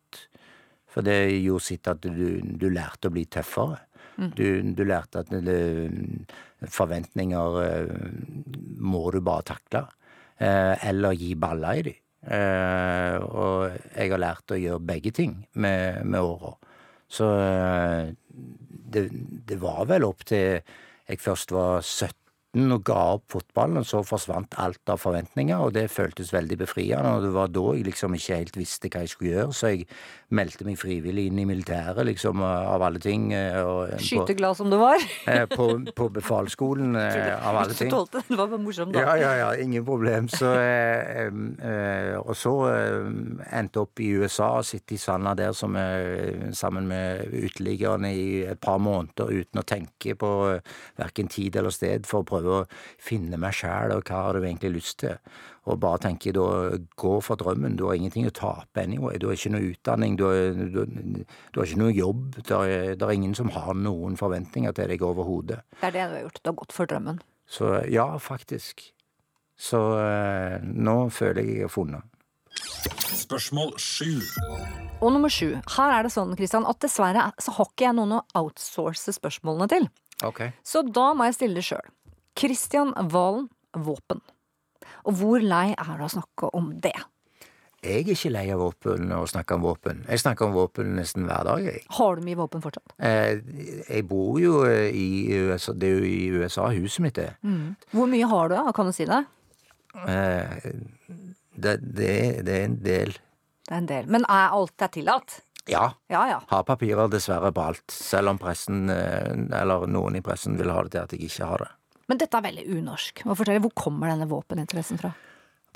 For det gjorde sitt at du, du lærte å bli tøffere. Du, du lærte at det, forventninger eh, må du bare takle. Eh, eller gi baller i dem. Eh, og jeg har lært å gjøre begge ting med, med åra. Så eh, det, det var vel opp til jeg først var 17 og ga opp fotballen, og så forsvant alt av forventninger, og det føltes veldig befriende. Og det var da jeg liksom ikke helt visste hva jeg skulle gjøre, så jeg meldte meg frivillig inn i militæret, liksom, av alle ting. eh, Og, på, Skyteglad som du var. eh, på, på befalsskolen, eh, av alle Hvis du ting. tålte det. Det var bare morsomt, da. Ja, ja, ja, ingen problem. Så, eh, eh, og så eh, endte opp i USA og sitte i sanda der som, eh, sammen med uteliggerne i et par måneder uten å tenke på eh, verken tid eller sted for å prøve å finne meg sjæl og hva har du egentlig lyst til. Og bare tenke da gå for drømmen. Du har ingenting å tape anyway. Du har ikke noe utdanning, du har, du, du har ikke noe jobb. Det er, det er ingen som har noen forventninger til deg overhodet. Det er det du har gjort. Du har gått for drømmen. Så ja, faktisk. Så eh, nå føler jeg jeg har funnet. Spørsmål sju. Og nummer sju. Her er det sånn, Christian, at dessverre så har ikke jeg noen å outsource spørsmålene til. Okay. Så da må jeg stille det sjøl. Kristian Valen, våpen. Og hvor lei er du av å snakke om det? Jeg er ikke lei av våpen og snakker om våpen. Jeg snakker om våpen nesten hver dag, jeg. Har du mye våpen fortsatt? Eh, jeg bor jo eh, i USA, det er jo i USA huset mitt er. Hvor mye har du. Kan du si det? Eh, det, det, det er en del. Det er en del. Men er alt er tillatt? Ja. Ja ja. Har papirer dessverre på alt, selv om pressen, eh, eller noen i pressen vil ha det til at jeg ikke har det. Men dette er veldig unorsk. Hvor kommer denne våpeninteressen fra?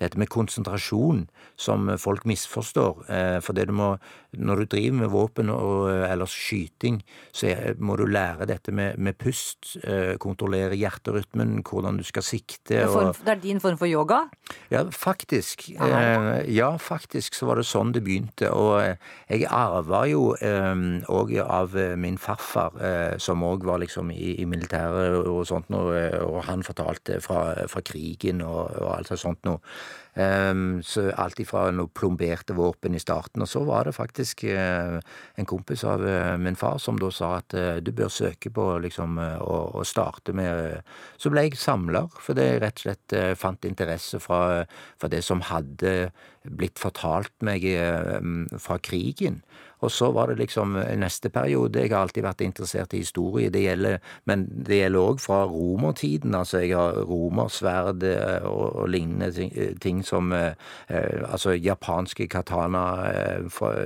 Dette med konsentrasjon som folk misforstår. Eh, For det du må, når du driver med våpen og, eller skyting, så må du lære dette med, med pust. eh, Kontrollere hjerterytmen, hvordan du skal sikte. Og, det er din form for yoga? ja, faktisk. Ja, eh, faktisk så var det sånn det begynte. Og eh, jeg arva jo òg av eh, min farfar, eh, som òg var liksom i, i militæret og sånt eh, og han fortalte fra, fra krigen og, og alt sånt noe. Um, så alt ifra noe plomberte våpen i starten, og så var det faktisk eh, en kompis av eh, min far som da sa at eh, du bør søke på liksom å, starte med Så ble jeg samler, for det rett og slett fant interesse fra, fra det som hadde blitt fortalt meg eh, fra krigen. Og så var det liksom neste periode. Jeg har alltid vært interessert i historie, det gjelder, men det gjelder òg fra romertiden. Altså, jeg har romersverd eh, og, og lignende ting, eh, ting som eh, eh, Altså japanske katana eh, for,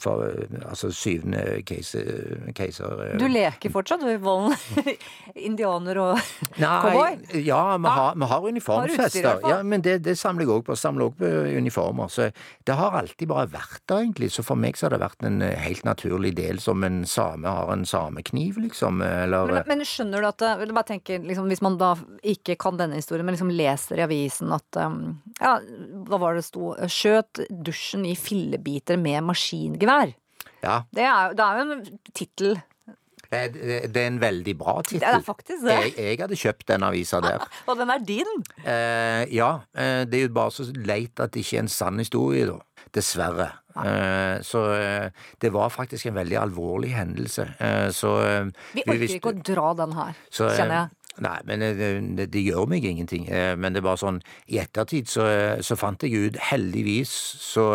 for, altså syvende keiser, keiser eh. Du leker fortsatt, du, Volden? Indianer og cowboy? Ja, vi har, vi har uniformfester. Ja, men det, det samler jeg òg på. Samler òg på uniformer. Så det har alltid bare vært der, egentlig. Så for meg så har det vært en eh, helt naturlig del, som en same har en samekniv, liksom. Eller Men, men skjønner du at bare tenke, liksom, Hvis man da ikke kan denne historien, men liksom leser i avisen at um, Ja, hva var det sto? Skjøt dusjen i fillebiter med maskingevær. Ja. Det er, det er jo en tittel. Det, det det er en veldig bra Det tittel. det. Jeg, jeg hadde kjøpt den avisa der. Og den er din! Eh, ja, eh, det er jo bare så leit at det ikke er en sann historie, da. Dessverre. Eh, så eh, det var faktisk en veldig alvorlig hendelse. Eh, så Vi orker visste- ikke å dra den her, Så, kjenner jeg. Nei, men det, det, det gjør meg ingenting. Men det er bare sånn I ettertid så, så fant jeg ut, heldigvis, så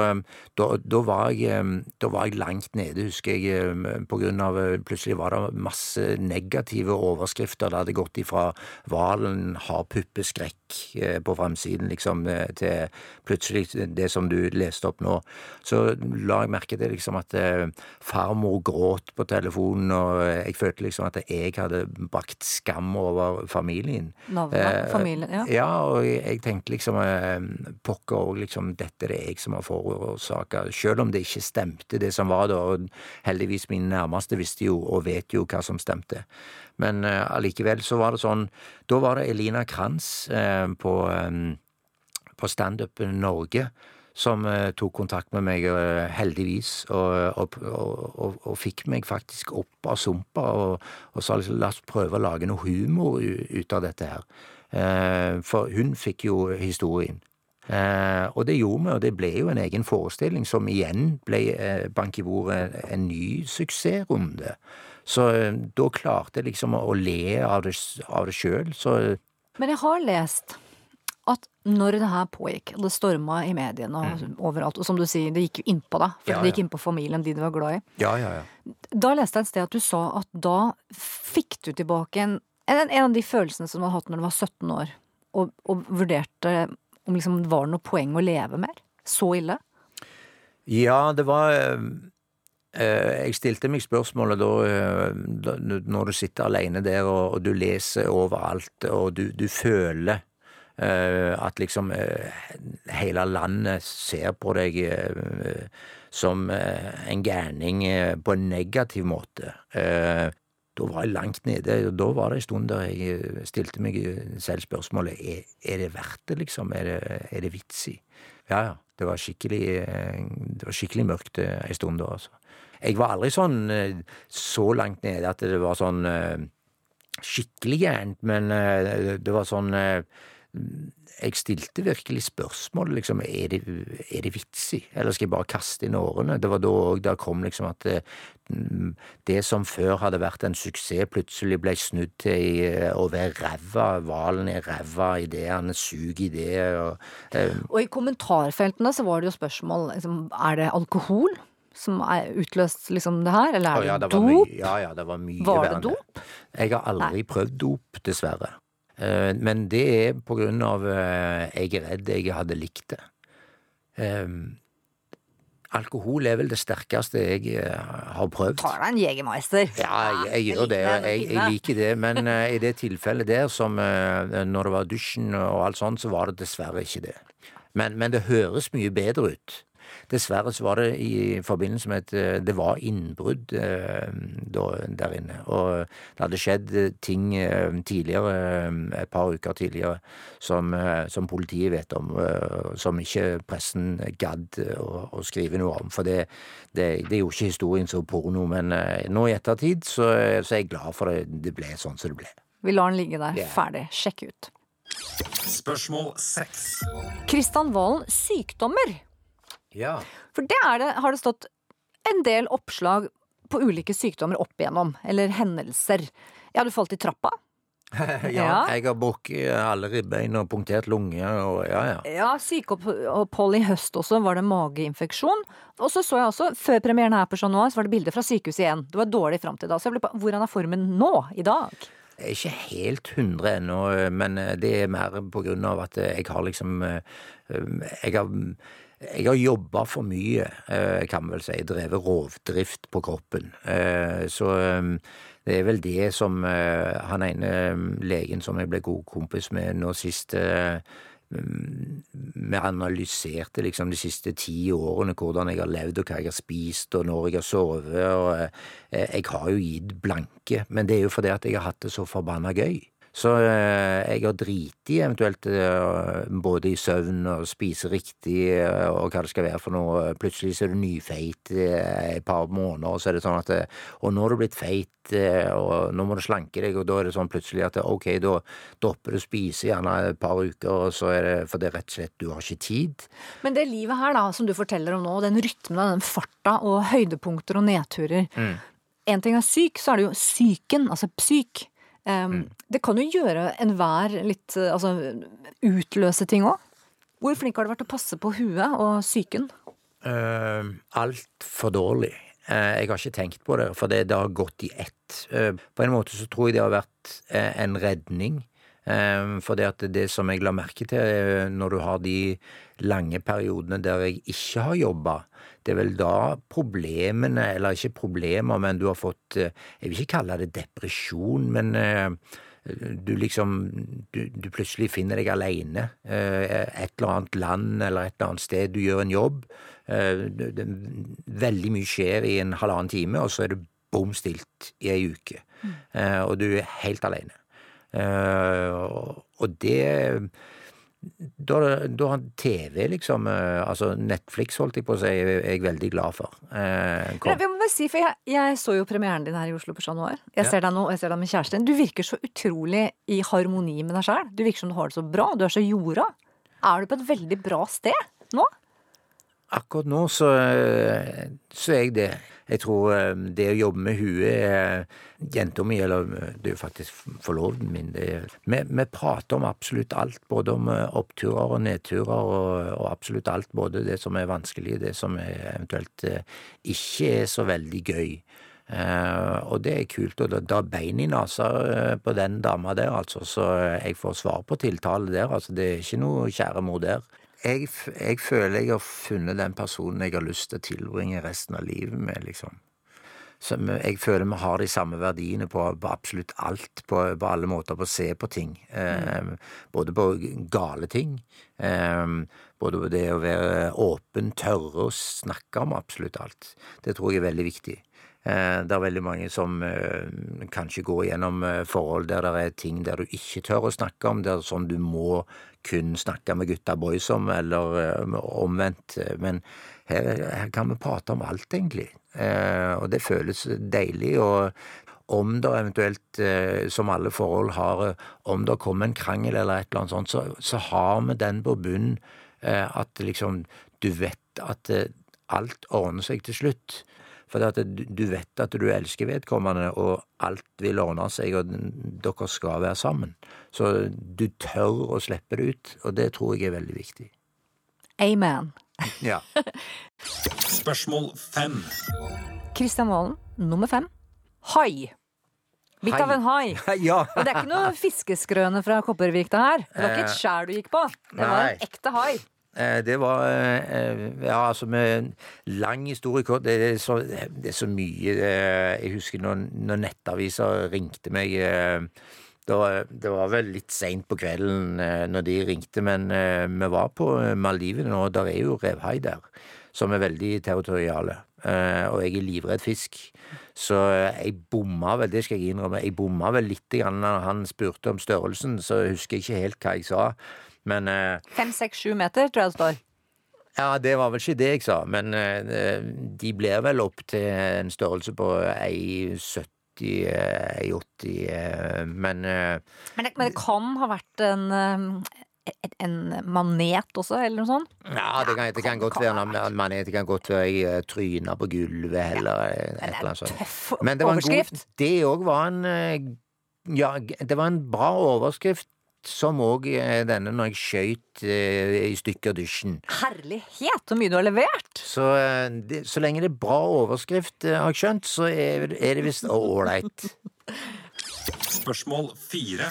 da, da, var jeg, da var jeg langt nede, husker jeg, på grunn av eh, Plutselig var det masse negative overskrifter. Det hadde gått ifra hvalen har puppeskrekk eh, på framsiden, liksom, eh, til plutselig det som du leste opp nå. Så la jeg merke til liksom at farmor gråt på telefonen, og jeg følte liksom at jeg hadde brakt skam over familien. Navnet, familien, ja. Ja, og jeg, jeg tenkte liksom Pokker òg, liksom Dette er det jeg som har forårsaka. Selv om det ikke stemte, det som var da. Og heldigvis mine nærmeste visste jo og vet jo hva som stemte. Men eh, allikevel så var det sånn Da var det Elina Kranz eh, på, eh, på Standup Norge som tok kontakt med meg, heldigvis, og, og, og, og, fikk meg faktisk opp av sumpa og, sa liksom, la oss prøve å lage noe humor ut av dette her. For hun fikk jo historien. Eh, og det gjorde vi, og det ble jo en egen forestilling som igjen ble eh, bank i bordet en, ny suksessrunde. Så eh, da klarte jeg liksom å le av det, av det sjøl, så Men jeg har lest at når det her pågikk, og det storma i mediene og overalt, og som du sier, det gikk jo innpå deg, for ja, Ja, det gikk innpå familien, de du var glad i. ja, ja, ja. Da leste jeg et sted at du sa at da fikk du tilbake en, en, en av de følelsene som du hadde hatt når du var 17 år, og, og vurderte om liksom det var noe poeng å leve mer. Så ille. Ja, det var eh, eh, Jeg stilte meg spørsmålet da, eh, Når du sitter alene der og, du leser overalt og du, du føler at liksom hele landet ser på deg som en gærning på en negativ måte. Eh, da var jeg langt nede, og da var det en stund der jeg eh, stilte meg selv spørsmålet er, er det verdt det, liksom? Er det, er det vits i? Ja, ja. Det var skikkelig, eh, det var skikkelig mørkt eh, en stund da, altså. Jeg var aldri sånn eh, så langt nede at det var sånn eh, skikkelig gærent, men eh, det var sånn eh, Jeg stilte virkelig spørsmål, liksom, er det, er det vits i, eller skal jeg bare kaste inn årene? Det var da òg det kom liksom at eh, mm, det som før hadde vært en suksess, plutselig ble snudd til eh, å være ræva, hvalen er ræva, ideene suger i det, og eh, Og i kommentarfeltene så var det jo spørsmål liksom, Er det alkohol som er utløst liksom det her, eller er ja, det, det var dop? mye- Ja, ja, det var mye Var verre det dop? Jeg har aldri prøvd dop, dessverre. Eh, Men det er på grunn av eh, jeg er redd jeg hadde likt det. Eh, Alkohol er vel det sterkeste jeg eh, har prøvd. Tar deg en Jegermeister. Ja, jeg, jeg gjør det. Jeg, jeg liker det. Men i det tilfellet der, som når det var dusjen og alt sånt, så var det dessverre ikke det. Men, men det høres mye bedre ut. Dessverre så var det i forbindelse med et eh, Det var innbrudd eh, der inne. Og det hadde skjedd eh, ting tidligere, et par uker tidligere, som, som politiet vet om, som ikke pressen gadd å, å skrive noe om. For det, det, det gjorde ikke historien så porno. Men nå i ettertid så, så er jeg glad for det, det ble sånn som det ble. Vi lar den ligge der. yeah. Ferdig. Sjekk ut. Spørsmål seks. Kristian Valen, sykdommer. Ja. For det, det har det stått en del oppslag på ulike sykdommer opp igjennom, eller hendelser. Ja, du falt i trappa? ja. Ja. Jeg har brukket alle ribbein og punktert lunge og ja, ja. Ja, sykeopphold i høst også var det mageinfeksjon. Og så så jeg også, før premieren her på Chat Noir, så var det bilde fra sykehuset igjen. Det var dårlig fram til da. Så jeg ble på, hvordan er formen nå, i dag? Ikke helt 100 ennå, men det er mer på grunn av at jeg har liksom Jeg har, jeg har jobba for mye, eh, kan man vel si. Drevet rovdrift på kroppen. Eh, Så eh, det er vel det som han ene legen som jeg ble god kompis med nå sist eh, vi analyserte liksom de siste ti årene hvordan jeg har levd og hva jeg har spist og når jeg har sovet, og jeg har jo gitt blanke, men det er jo fordi at jeg har hatt det så forbanna gøy. Så eh, jeg har driti eventuelt eh, både i søvn og spise riktig eh, og hva det skal være for noe. Plutselig så er du nyfeit et par måneder, og så er det sånn at Og nå har du blitt feit, og nå må du slanke deg, og da er det sånn plutselig at ok, da dropper du å spise gjerne et par uker, og så er det for det er rett og slett du har ikke tid. Men det livet her da, som du forteller om nå, den rytmen, den farta og høydepunkter og nedturer. En ting er syk, så er det jo psyken, altså psyk. Um, Det kan jo gjøre enhver litt eh, Altså utløse ting òg. Hvor flink har du vært til å passe på huet og psyken? Uh, Altfor dårlig. Uh, jeg har ikke tenkt på det, for det, det har gått i ett. Uh, på en måte så tror jeg det har vært uh, en redning. Eh, for det at det som jeg la merke til eh, når du har de lange periodene der jeg ikke har jobba, det er vel da problemene, eller ikke problemer, men du har fått eh, Jeg vil ikke kalle det depresjon, men eh, du liksom du, du plutselig finner deg aleine. Et eller annet land eller et eller annet sted. Du gjør en jobb. veldig mye skjer i en halvannen time, og så er det bom stilt i ei uke. Eh, og du er helt aleine. Og, og det da, da har TV, liksom eh, Altså Netflix, holdt jeg på å si, er jeg veldig glad for. Eh. Men, jeg må bare si, for jeg, jeg så jo premieren din her i Oslo på Chat Noir. Jeg Ja. ser deg nå, og jeg ser deg med kjæresten din. Du virker så utrolig i harmoni med deg sjøl. Du virker som du har det så bra. Du er så jorda. Er du på et veldig bra sted nå? Akkurat nå så, eh, så er jeg det. Jeg tror eh, det å jobbe med huet er Jenta mi, eller eh, det er jo faktisk forloveden min det er, vi, vi prater om absolutt alt. Både om eh, oppturer og nedturer, og, og absolutt alt. Både det som er vanskelig, det som er eventuelt eh, ikke er så veldig gøy. Uh, og det er kult. Og da, er bein i nesa uh, på den dama der, altså. Så jeg får svar på tiltale der. Altså, det er ikke noe kjære mor der. Jeg, jeg føler jeg har funnet den personen jeg har lyst til å tilbringe resten av livet med, liksom. Så jeg føler vi har de samme verdiene på, på absolutt alt, på, på alle måter på å se på ting. Eh, både på gale ting, eh, både på det å være åpen, tørre å snakke om absolutt alt. Det tror jeg er veldig viktig. Eh, Det er veldig mange som eh, kanskje går gjennom eh, forhold der det er ting der du ikke tør å snakke om, der som du må kun snakke med gutta boys om, eller eh, omvendt. Men her, her kan vi prate om alt, egentlig. Eh, Og det føles deilig. Og om det eventuelt, eh, som alle forhold har, om det kommer en krangel eller et eller annet sånt, så, så har vi den på bunnen at liksom du vet at alt ordner seg til slutt. For at du vet at du elsker vedkommende, og alt vil ordne seg, og dere skal være sammen. Så du tør å slippe det ut, og det tror jeg er veldig viktig. Amen. Ja. Spørsmål fem. Kristian Valen, nummer fem. Hai. Litt Hai. av en hai. ja. Og det er ikke noe fiskeskrøne fra Kopervik, det her. Det var ikke et Eh, skjær du gikk på. Det var nei. en ekte hai. Eh, Det var eh, Ja, altså med lang historie det, er så, det er så mye eh, Jeg husker når, når nettaviser ringte meg eh, det var, vel litt seint på kvelden eh, når de ringte, men eh, vi var på Maldivene, og der er jo revhai der, som er veldig territoriale. Eh, Og jeg er livredd fisk. Så jeg bomma vel, det skal jeg innrømme, jeg bomma vel litt grann når han spurte om størrelsen, så husker jeg ikke helt hva jeg sa. Men eh, Fem, seks, sju meter, tror jeg det står. ja, det var vel ikke det jeg sa, men eh, de blir vel opp til en størrelse på 1,70, eh, 1,80, eh, men Men det, men det kan ha vært en, en, manet også, eller noe sånt? ja, det kan, det kan godt være en manet, det kan godt være jeg tryna på gulvet eller ja, et eller er annet sånt. tøff Men det var en overskrift. god Det òg var en Ja, det var en bra overskrift, som òg denne når jeg skøyt eh, i stykker dusjen. Herlighet, så mye du har levert! Så, eh, det, så lenge det er bra overskrift, eh, har jeg skjønt, så er, er det visst ålreit. Spørsmål fire.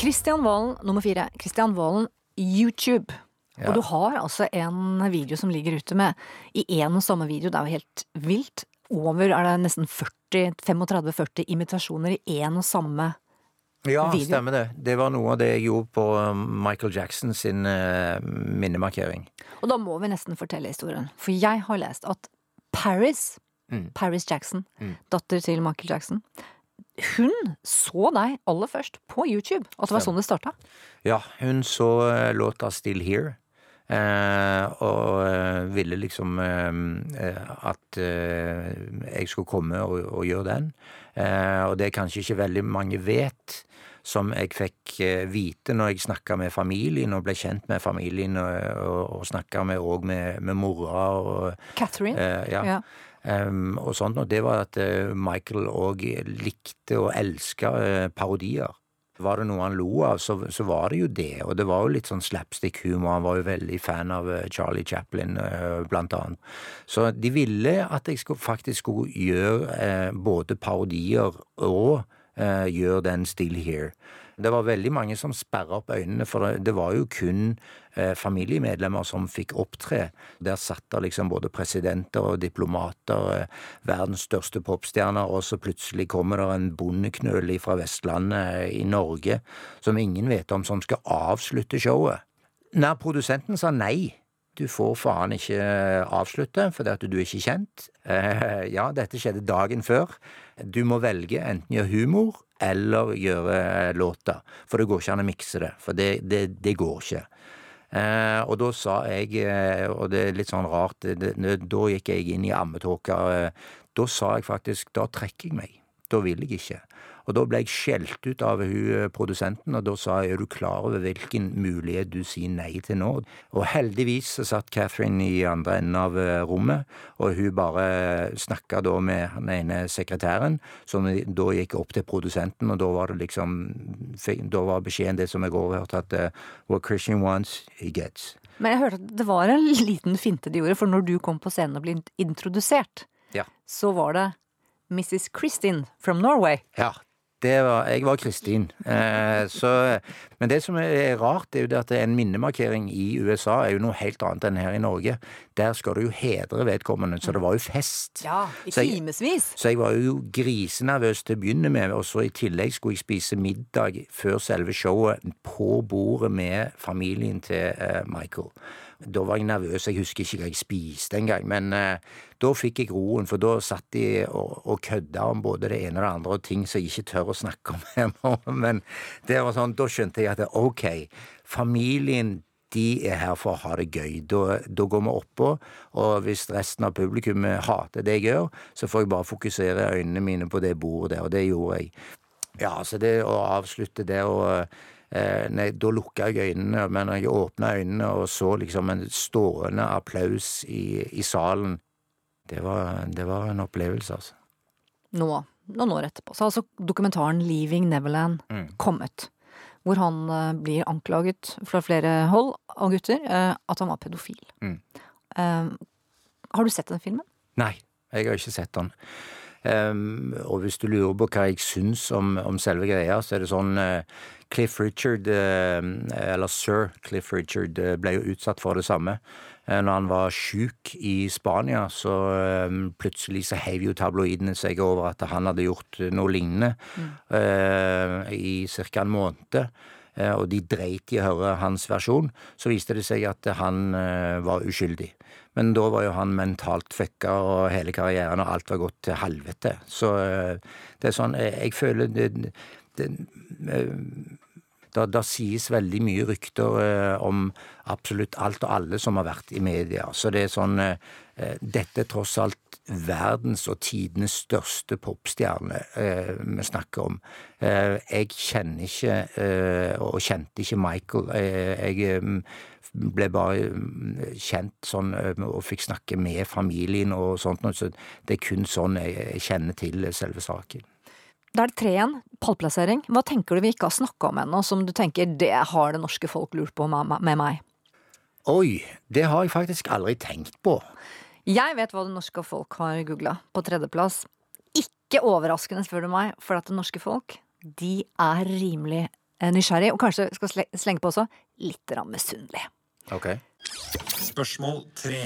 Kristian Valen, nummer fire. Kristian Valen, YouTube. Ja. Og du har altså en video som ligger ute med i én og samme video, det er jo helt vilt, over er det nesten 40, 35-40 imitasjoner i én og samme Ja, Video. stemmer det. Det var noe av det jeg gjorde på um, Michael Jackson sin eh, minnemarkering. Og da må vi nesten fortelle historien. For jeg har lest at Paris, Mm. Paris Jackson, Mm. datter til Michael Jackson, hun så deg aller først på YouTube. At det var sånn det starta. Ja, hun så eh, låta Still Here. Eh, og eh, ville liksom eh, at jeg skulle komme og, og gjøre den. Og det kanskje ikke veldig mange vet, som jeg fikk eh, vite når jeg snakka med familien og ble kjent med familien, og, og, og snakka med, og med, med mora og Catherine. eh, ja. Ja. Um, og sånt, og det var at uh, Michael òg likte og elska uh, parodier. Var det noe han lo av, så, så var det jo det, og det var jo litt sånn slapstick-humor. Han var jo veldig fan av uh, Charlie Chaplin, eh, blant annet. Så de ville at jeg skulle, faktisk skulle gjøre eh, både parodier og eh, gjøre den Still Here. Det var veldig mange som sperra opp øynene, for det, var jo kun eh, familiemedlemmer som fikk opptre. Der satt det liksom både presidenter og diplomater, eh, verdens største popstjerner, og så plutselig kommer det en bondeknøl fra Vestlandet i Norge som ingen vet om, som skal avslutte showet. Når produsenten sa nei, du får faen ikke avslutte fordi at du er ikke kjent. Ja, dette skjedde dagen før. Du må velge enten gjøre humor eller gjøre låta, for det går ikke an å mikse det, for det, det, det går ikke. Eh, og da sa jeg, eh, og det er litt sånn rart, det, da gikk jeg inn i ammetåka, eh, da sa jeg faktisk, da trekker jeg meg. Da vil jeg ikke. Og da ble jeg skjelt ut av hun eh, produsenten, og da sa jeg er du klar over hvilken mulighet du sier nei til nå? Og heldigvis så satt Catherine i andre enden av eh, rommet, og hun bare snakka da med den ene sekretæren, som da gikk opp til produsenten, og da var det liksom Da var beskjeden det som jeg overhørte, at eh, what Christian wants, he gets. Men jeg hørte at det var en liten finte de gjorde, for når du kom på scenen og ble introdusert, Ja. så var det Mrs. Kristin from Norway. Ja, var, jeg var Kristin. Eh, så, men det som er rart, er jo det at en minnemarkering i USA er jo noe helt annet enn her i Norge. Der skal du jo hedre vedkommende, så det var jo fest. Ja, i Så jeg- Så jeg var jo grisenervøs til å begynne med, og så i tillegg skulle jeg spise middag før selve showet på bordet med familien til eh, Michael. Da var jeg nervøs, jeg husker ikke hva jeg spiste engang, men eh, da fikk jeg roen, for da satt de og, og kødda om både det ene og det andre, og ting som jeg ikke tør å snakke om hjemme. Men det var sånn, da skjønte jeg at ok, familien de er her for å ha det gøy. Da, da går vi oppå, og hvis resten av publikum hater det jeg gjør, så får jeg bare fokusere øynene mine på det bordet der, og det gjorde jeg. Ja, så det å avslutte det og nei, Da lukka jeg øynene, men når jeg åpna øynene og så liksom en stående applaus i, i salen, det var, det var en opplevelse, altså. Nå, noen år etterpå, så har altså dokumentaren Leaving Neverland kommet. Hvor han eh, blir anklaget fra flere hold av gutter eh, at han var pedofil. Mm. Eh, har du sett den filmen? Nei, jeg har ikke sett den. Ehm, og hvis du lurer på hva jeg syns om, om selve greia, så er det sånn uh, Cliff Richard, uh, eller sir Cliff Richard, uh, ble jo utsatt for det samme. Uh, når han var sjuk i Spania, så plutselig så heiv jo tabloidene seg over at han hadde gjort noe lignende eh, i ca. en måned. Eh, og de dreit i å høre hans versjon. Så viste det seg at han eh, var uskyldig. Men da var jo han mentalt fucka, og hele karrieren og alt var gått til helvete. Så eh, det er sånn Jeg, føler det, det da, da sies veldig mye rykter eh, om absolutt alt og alle som har vært i media. Så det er sånn eh, Dette er tross alt verdens og tidenes største popstjerne eh, vi snakker om. Eh, jeg kjenner ikke, eh, og kjente ikke Michael. Eh, jeg eh, ble bare mm, kjent sånn eh, og fikk snakke med familien og sånt, så det er kun sånn jeg, kjenner til selve saken. Da er det tre igjen. Pallplassering. Hva tenker du vi ikke har snakka om ennå, som du tenker det har det norske folk lurt på med, med meg? Oi, det har jeg faktisk aldri tenkt på. Jeg vet hva det norske folk har googla på tredjeplass. Ikke overraskende, spør du meg, for at det norske folk de er rimelig eh, nysgjerrig, og kanskje skal slenge på også litt misunnelig. Ok. Spørsmål tre.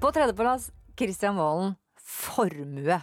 På tredjeplass Kristian Valen formue.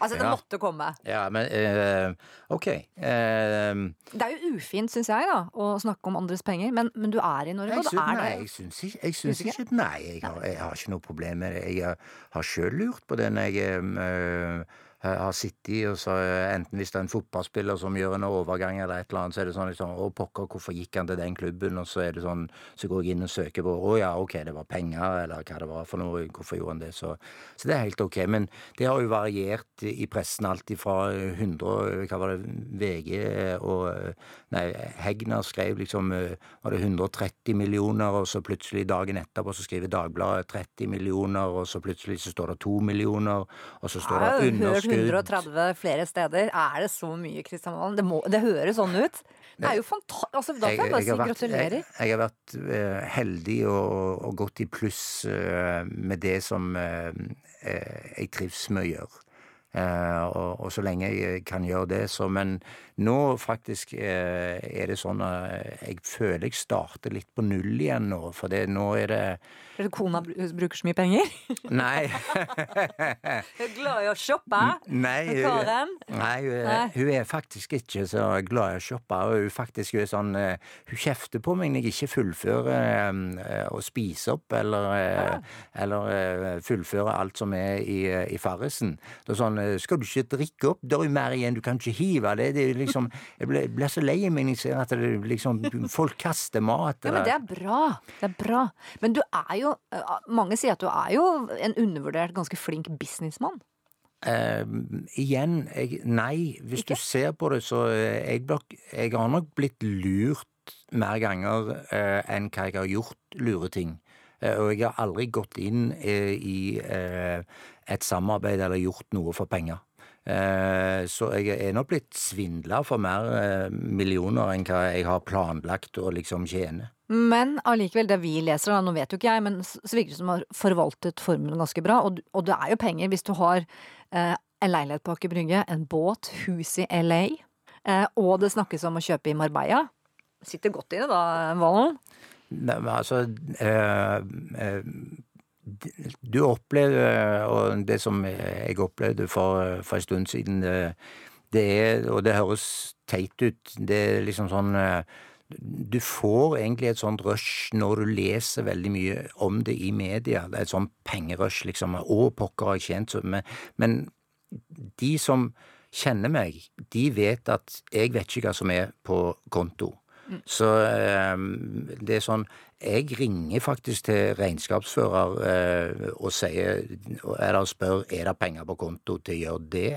Altså, det Ja. måtte komme. Ja, men uh, ok. Uh, Det er jo ufint, syns jeg, da, å snakke om andres penger, men, men du er i Norge, og det er nei, det jeg syns ikke, jeg syns ikke Nei, jeg har, jeg har ikke noe problem med det. Jeg har- sjøl lurt på det når jeg eh, har sittet og så eh, Enten hvis det er en fotballspiller som gjør en overgang eller et eller annet, så er det sånn liksom Å, pokker, hvorfor gikk han til den klubben? Og så er det sånn Så går jeg inn og søker på Å ja, ok, det var penger, eller hva det var for noe. Hvorfor gjorde han det? Så, så det er helt ok. Men det har jo variert i pressen alltid fra 100 Hva var det VG og Nei, Hegnar skrev liksom eh, Var det 130 millioner, og så plutselig dagen etterpå så skriver Dagbladet 30 millioner, og så plutselig så står det 2 millioner, og så står det underskudd 130 flere steder. Er det så mye, Kristian Valen? Det, må- det høres sånn ut. Det er jo fantastisk. Altså, da kan jeg bare si gratulerer. Jeg, jeg har vært uh, heldig og, og gått i pluss uh, med det som uh, jeg trives med å gjøre. Og, og så lenge jeg kan gjøre det, så Men nå faktisk eh, er det sånn at jeg føler jeg starter litt på null igjen nå. For det, nå er det Er det kona bruker så mye penger? Nei. Jeg er glad i å shoppe. Nei, hun, Karen? nei, hun, hun er faktisk ikke så glad i å shoppe. Hun faktisk hun sånn eh, Hun kjefter på meg når jeg ikke fullfører eh, å spise opp eller, eh, eller eh, fullføre alt som er i, eh, i farrisen. Det er sånn eh, Skal du ikke drikke opp? Det er jo mer igjen, du kan ikke hive det. det er liksom, jeg blir, blir så lei meg når jeg ser at det, liksom, folk kaster mat. Ja, men det er bra. Det er bra. Men du er jo eh, Mange sier at du er jo en undervurdert, ganske flink businessmann. Uh, igjen, jeg, nei. Hvis Ikke? du ser på det, så eh, jeg, jeg har nok blitt lurt mer ganger uh, enn hva jeg har gjort lure ting. Uh, og jeg har aldri gått inn i et samarbeid eller gjort noe for penger. Eh, så jeg er nok blitt svindla for mer eh, millioner enn hva jeg har planlagt å liksom tjene. Men allikevel, det vi leser, da, nå vet jo ikke jeg, men så virker det som du har forvaltet formelen ganske bra. Og, og det er jo penger hvis du har eh, en leilighet på Aker Brygge, en båt, hus i LA, eh, og det snakkes om å kjøpe i Marbella. Sitter godt i det da, Valen. Nei, men altså eh, eh, Du opplever, og det som jeg opplevde for, for en stund siden, det, er, og det høres teit ut, det er liksom sånn Du får egentlig et sånt rush når du leser veldig mye om det i media. Det er et sånt pengerush, liksom. Å, pokker har jeg tjent så Men, men de som kjenner meg, de vet at jeg vet ikke hva som er på konto. Så eh, det er sånn Jeg ringer faktisk til regnskapsfører eh, og sier Eller spør er det penger på konto til å gjøre det.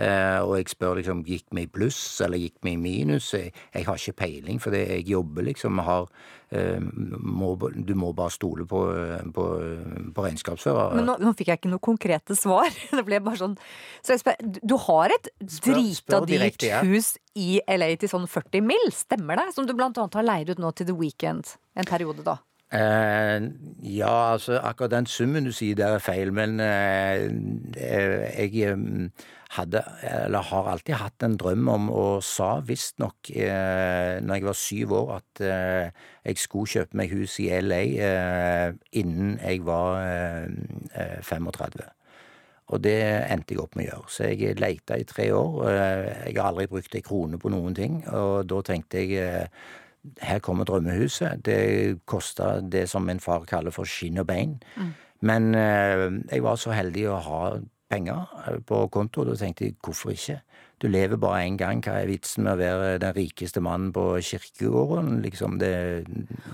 Eh, og jeg spør liksom gikk vi i pluss eller gikk vi i minus. Jeg, jeg har ikke peiling, for det jeg jobber liksom har eh, må, Du må bare stole på, på, på regnskapsfører. Men nå, nå fikk jeg ikke noe konkrete svar. Det ble bare sånn Så jeg spør, du- har et drita dyrt ja. hus i LA til sånn 40 mill., stemmer det? Som du blant annet har leid ut nå til The Weekend en periode, da. Eh, ja, altså akkurat den summen du sier der er feil, men eh, eh, jeg eh, hadde, eller har alltid hatt en drøm om, og sa visstnok eh, når jeg var syv år, at jeg skulle kjøpe meg hus i LA innen jeg var eh, eh, 35. Og det endte jeg opp med å gjøre. Så jeg leita i tre år. Jeg har aldri brukt ei krone på noen ting, og da tenkte jeg her kommer drømmehuset. Det kosta det som min far kaller for skinn og bein. Men eh, jeg var så heldig å ha penger eh, på konto, og da tenkte jeg hvorfor ikke? Du lever bare én gang, hva er vitsen med å være den rikeste mannen på kirkegården? Liksom det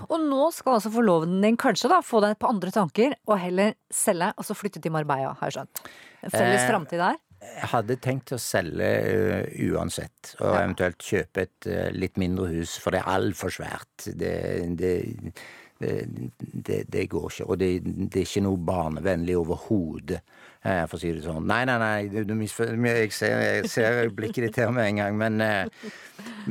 Og nå skal altså forloveden din kanskje da få deg på andre tanker, og heller selge, og så flytte til Marbella, har jeg skjønt. En felles Eh, framtid der. Jeg hadde tenkt å selge uh, uansett, og Ja. eventuelt kjøpe et uh, litt mindre hus, for det er altfor svært. Det, det, det, det, går ikke, og det, er ikke noe barnevennlig overhodet, for å si det sånn. Nei, nei, nei, du, du. Jeg ser, jeg ser blikket ditt her med en gang, men, eh,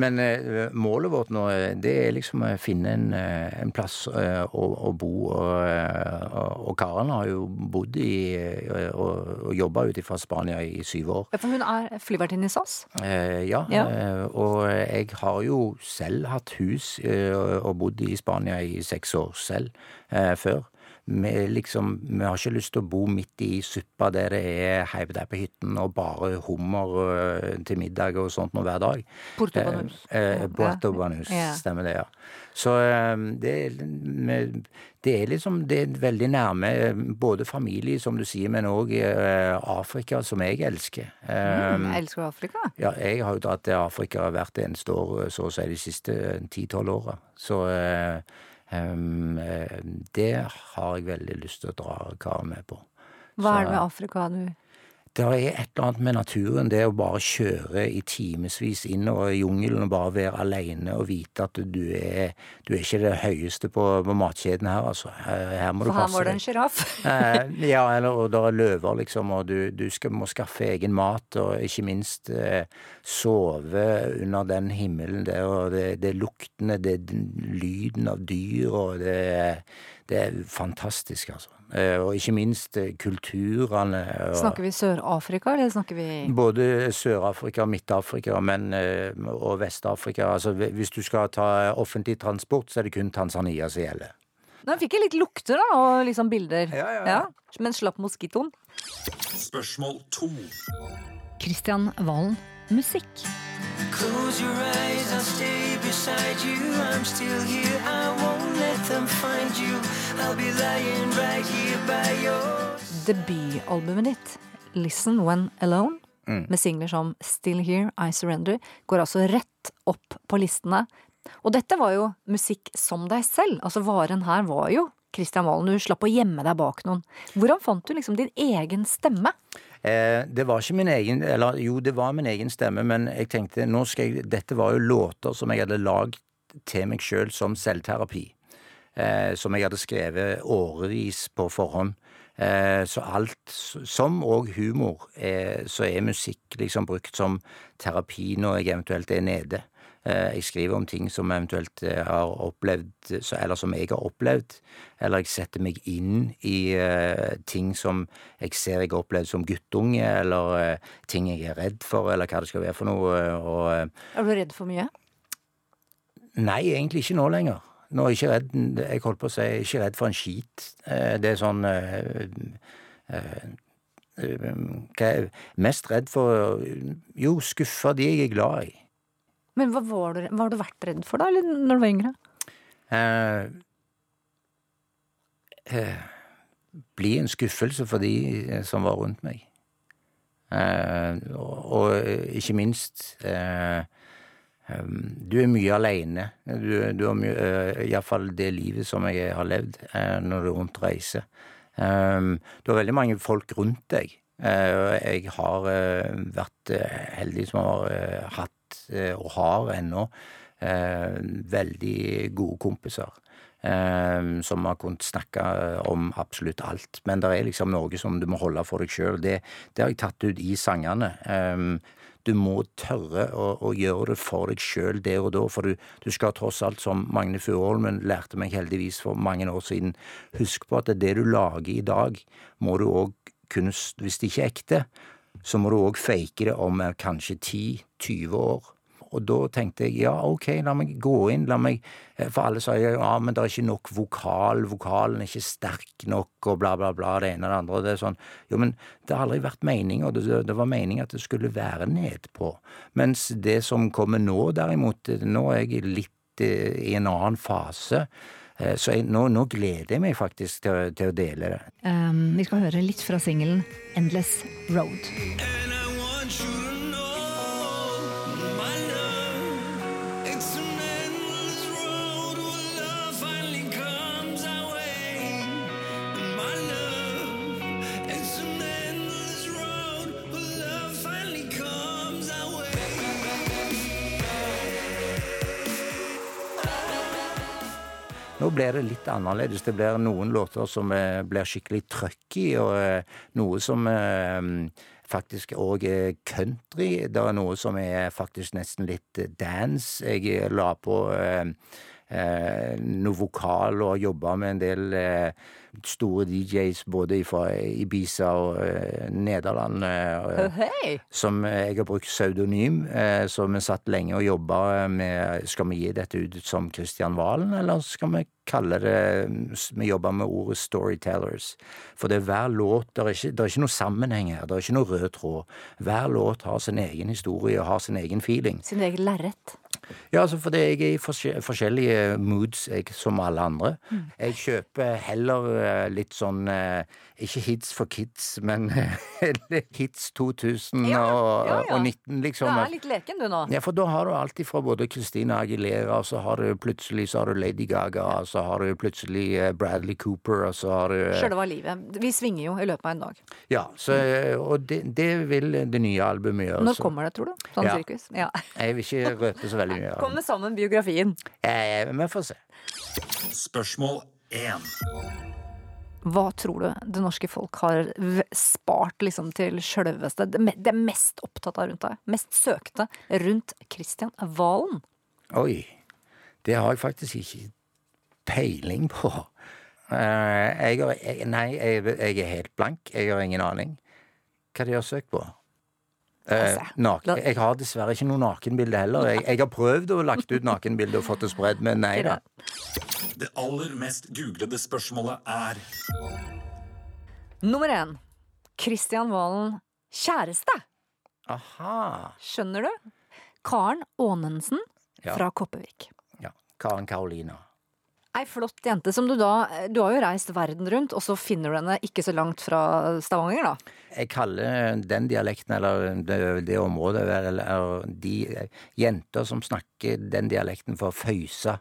men eh, målet vårt nå, eh, det er liksom å finne en, eh, en plass eh, å, å bo, og, eh, og, Karen har jo bodd i eh, og, og jobba ut fra Spania i syv år. For hun er flyvertinne i SAS. Eh, ja, Ja. eh, og jeg har jo selv hatt hus eh, og bodd i Spania i seks år selv eh, før. Vi, liksom, vi har ikke lyst til å bo midt i suppa der det er heiv der på hytten og bare hummer eh, til middag og sånt noe hver dag. Porto Banús. Eh, eh, Puerto Ja. Stemmer det, ja. Så eh, det, det er liksom det er veldig nærme eh, både familie, som du sier, men òg Afrika, som jeg elsker. Mm, elsker elsker Afrika. ja, jeg har jo dratt til Afrika hvert eneste år, så å si, de siste ti-tolv åra. Så eh, det har jeg veldig lyst til å dra Karen med på. Hva er det med Afrika du Det er et eller annet med naturen, det å bare kjøre i timevis innover jungelen og bare være alene og vite at du er, du er ikke det høyeste på, på matkjeden her, altså. Her, må må du passe deg. For her var det en sjiraff. Eh, ja, eller og det er løver, liksom, og du, du skal, må skaffe egen mat, og ikke minst eh, sove under den himmelen der, og det, det er luktene, det er den lyden av dyr, og det, Det er fantastisk, altså. Eh, Og ikke minst eh, kulturene. Snakker vi Sør-Afrika, eller snakker vi Både Sør-Afrika, Midt-Afrika eh, og Vest-Afrika. Altså, hvis du skal ta offentlig transport, så er det kun Tanzania som gjelder. Nå fikk jeg litt lukter, da, og liksom bilder. Ja, ja, ja. Men slapp moskitoen. Spørsmål to. Kristian Valen, musikk. Close your eyes, I'll stay beside you. I'm still here, I won't let them find you. I'll be lying right here by your Debutalbumet ditt, Listen When Alone, med singler som Still Here, I Surrender, går altså rett opp på listene. Og dette var jo musikk som deg selv. Altså varen her var jo Kristian Valen. Du slapp å gjemme deg bak noen. Hvordan fant du liksom din egen stemme? Eh, det var ikke min egen Eller jo, det var min egen stemme, men jeg tenkte nå skal jeg Dette var jo låter som jeg hadde lagd til meg sjøl som selvterapi. Eh, som jeg hadde skrevet årevis på forhånd. Eh, så alt, som òg humor, eh, så er musikk liksom brukt som terapi når jeg eventuelt er nede. Eh, jeg skriver om ting som eventuelt eh, har opplevd, eller som jeg har opplevd. Eller jeg setter meg inn i eh, ting som jeg ser jeg har opplevd som guttunge, eller ting jeg er redd for, eller hva det skal være for noe. Og Er du redd for mye? Nei, egentlig ikke nå lenger. Nå er jeg ikke redd Jeg holdt på å si jeg er ikke redd for en skit. Det er sånn Hva er jeg mest redd for? Jo, skuffa de jeg er glad i. Men hva, var du, hva har du vært redd for, da, eller når du var yngre? Eh, eh, bli en skuffelse for de eh, som var rundt meg. Eh, og, og ikke minst eh, eh, Du er mye aleine. Du, du har mye uh, Iallfall det livet som jeg har levd eh, når du er rundt reiser. Eh, du har veldig mange folk rundt deg. Eh, jeg har eh, vært eh, heldig som har eh, hatt, eh, og har ennå, eh, veldig gode kompiser. eh, som har kunnet snakke om absolutt alt. Men det er liksom noe som du må holde for deg sjøl. Det, det har jeg tatt ut i sangene. Eh, du må tørre å, å gjøre det for deg sjøl der og da, for du, du skal tross alt, som Magne Furuholmen lærte meg heldigvis for mange år siden, husk på at det du lager i dag, må du òg kunne Hvis det ikke er ekte, så må du òg fake det om eh, kanskje 10-20 år. Og da tenkte jeg ja, ok, la meg gå inn, la meg eh, For alle sa jo ja, men det er ikke nok vokal, vokalen er ikke sterk nok, og bla, bla, bla, det ene og det andre. Og det er sånn Jo, men det har aldri vært meninga, det, det var meninga at det skulle være nedpå. Mens det som kommer nå, derimot, nå er jeg litt eh, i en annen fase. Eh, Så jeg, nå, nå gleder jeg meg faktisk til, til å dele det. Um, vi skal høre litt fra singelen Endless Road. Blir det litt annerledes. Det blir noen låter som eh, blir skikkelig trøkk og eh, noe som eh, faktisk òg country. Det er noe som er faktisk nesten litt dance. Jeg la på noe vokal og jobba med en del store DJs både fra Ibiza og eh, Nederland. eh, hey. som jeg har brukt pseudonym, eh, så vi satt lenge og jobba med Skal vi gi dette ut som Kristian Valen, eller skal vi kalle det Vi jobber med ordet storytellers. For det er hver låt Det er ikke, det er ikke noe sammenheng her, det er ikke noe rød tråd. Hver låt har sin egen historie og har sin egen feeling. Sin egen lerret. Ja, altså fordi jeg er i forskjellige moods, jeg, som alle andre. Jeg kjøper heller eh, litt sånn eh, Ikke hits for kids, men hits 2000 Ja, ja, ja. liksom. 19, Du liksom. er litt leken, du nå. Ja, for da har du alltid fra både Christina Aguilera, og så har du plutselig så har du Lady Gaga, og så har du plutselig eh, Bradley Cooper, og så har du eh, Sjølve livet. Vi svinger jo i løpet av en dag. Ja, så, eh, og det, det vil det nye albumet gjøre. Når kommer det, tror du? Sånn Ja. sirkus? Ja. Jeg vil ikke røpe så veldig mye. Kom Kommer sammen biografien. Eh, Vi får se. Spørsmål 1. Hva tror du det norske folk har spart liksom til sjølveste, det mest opptatt av rundt deg? Mest søkte rundt Christian Valen? Oi, det har jeg faktisk ikke peiling på. Eh, jeg har, nei, jeg, jeg er helt blank. Jeg har ingen aning. Hva de har søkt på? Eh, Altså, jeg har dessverre ikke noe nakenbilde heller. Jeg, jeg har prøvd å lagt ut nakenbilde og fått det spredd, men nei da. Det aller mest googlede spørsmålet er Nummer én. Kristian Valen kjæreste. Aha. Skjønner du? Karen Aanensen Ja. fra Kopervik. Ja. Karen Karolina. Ei flott jente som du da Du har jo reist verden rundt, og så finner du henne ikke så langt fra Stavanger, da. Jeg kaller den dialekten, eller det, det området, eller, de jenter som snakker den dialekten for føysa.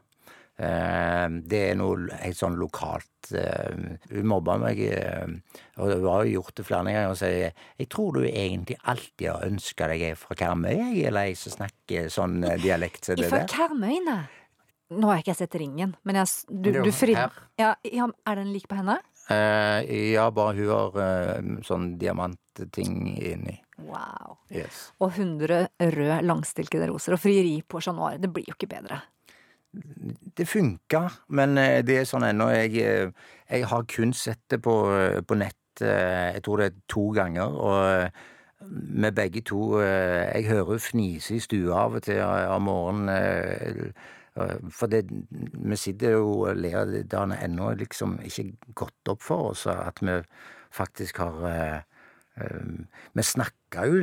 Eh, det er noe helt sånn lokalt. Eh, hun mobba meg, eh, og hun har jo gjort det flere ganger, og sier jeg tror du egentlig alltid har ønska deg fra Karmøy, jeg, eller ei som snakker sånn dialekt som det der. Nå har jeg ikke sett ringen, men jeg, du, du frir ja, ja, Er den lik på henne? Eh, ja, bare hun har eh, sånn diamantting inni. Wow. Yes. Og 100 røde langstilkede roser og frieri på Chat Noir. Det blir jo ikke bedre. Det funka, men eh, det er sånn ennå jeg, eh, jeg har kun sett det på, eh, på nett, jeg tror det er to ganger, og med begge to Jeg hører hun fnise i stua av og til om morgenen. For det, vi sitter jo og ler av det. Har ennå liksom ikke gått opp for oss at vi faktisk har eh, eh, Vi snakka jo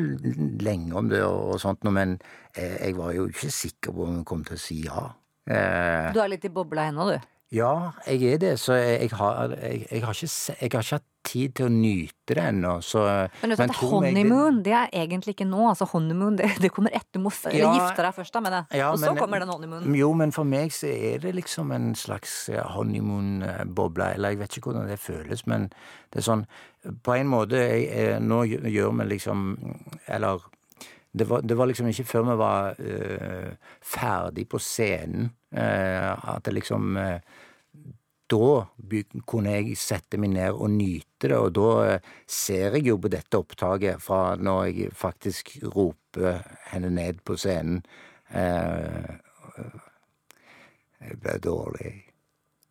lenge om det og, sånt, men eh, jeg var jo ikke sikker på om hun kom til å si ja. Du er litt i bobla ennå, du. Ja, jeg er det, så jeg, har, jeg, jeg, har ikke, jeg har ikke hatt tid til å nyte det ennå, så Men vet du at tro det- honeymoon, det er egentlig ikke nå. Altså honeymoon, det, det kommer etter må Ja. gifte deg først, da, mener jeg. Ja, og så men- kommer den honeymoon. Jo, men for meg så er det liksom en slags honeymoon-boble, eller jeg vet ikke hvordan det føles, men det er sånn På en måte jeg, eh, Nå gjør vi liksom Eller det var, det var liksom ikke før vi var uh, ferdig på scenen, uh, at det liksom eh, Da kunne jeg sette meg ned og nyte det, og da eh, ser jeg jo på dette opptaket fra når jeg faktisk roper henne ned på scenen. Eh, jeg ble dårlig.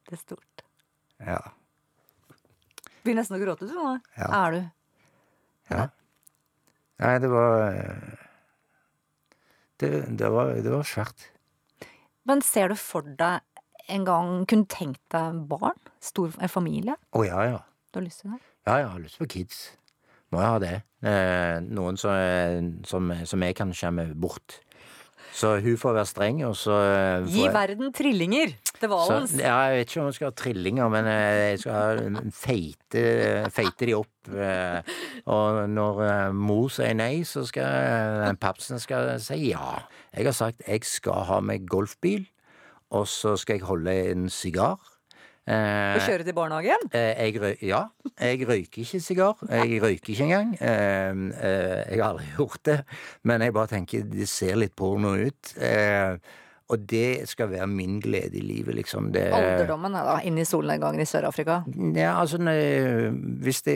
Det er stort. Ja. Blir nesten å gråte, du nå. Ja. Er du? ja. Nei, det var eh, det, det var, det var svært. Men ser du for deg en gang Kunne tenkt deg barn? Stor en familie? Å ja, ja. Du har lyst til det? Ja, jeg har lyst på kids. Må jeg ha det. Eh, noen som, som, som jeg kan skjemme bort. Så hun får være streng, og så eh, Gi jeg- verden trillinger til Valens! ja, jeg vet ikke om hun skal ha trillinger, men eh, jeg skal feite, feite de opp. eh, Og når eh, mor sier nei, så skal eh, papsen skal si ja. Jeg har sagt jeg skal ha meg golfbil, og så skal jeg holde en sigar. Eh, Og kjøre til barnehagen? Eh, Jeg ja, jeg røyker ikke sigar. Jeg røyker ikke engang. Eh, Jeg har aldri gjort det. Men jeg bare tenker det ser litt porno ut. Eh, Og det skal være min glede i livet, liksom. Det, Alderdommen er da Inn i solnedgangen i Sør-Afrika. ja, altså, hvis det,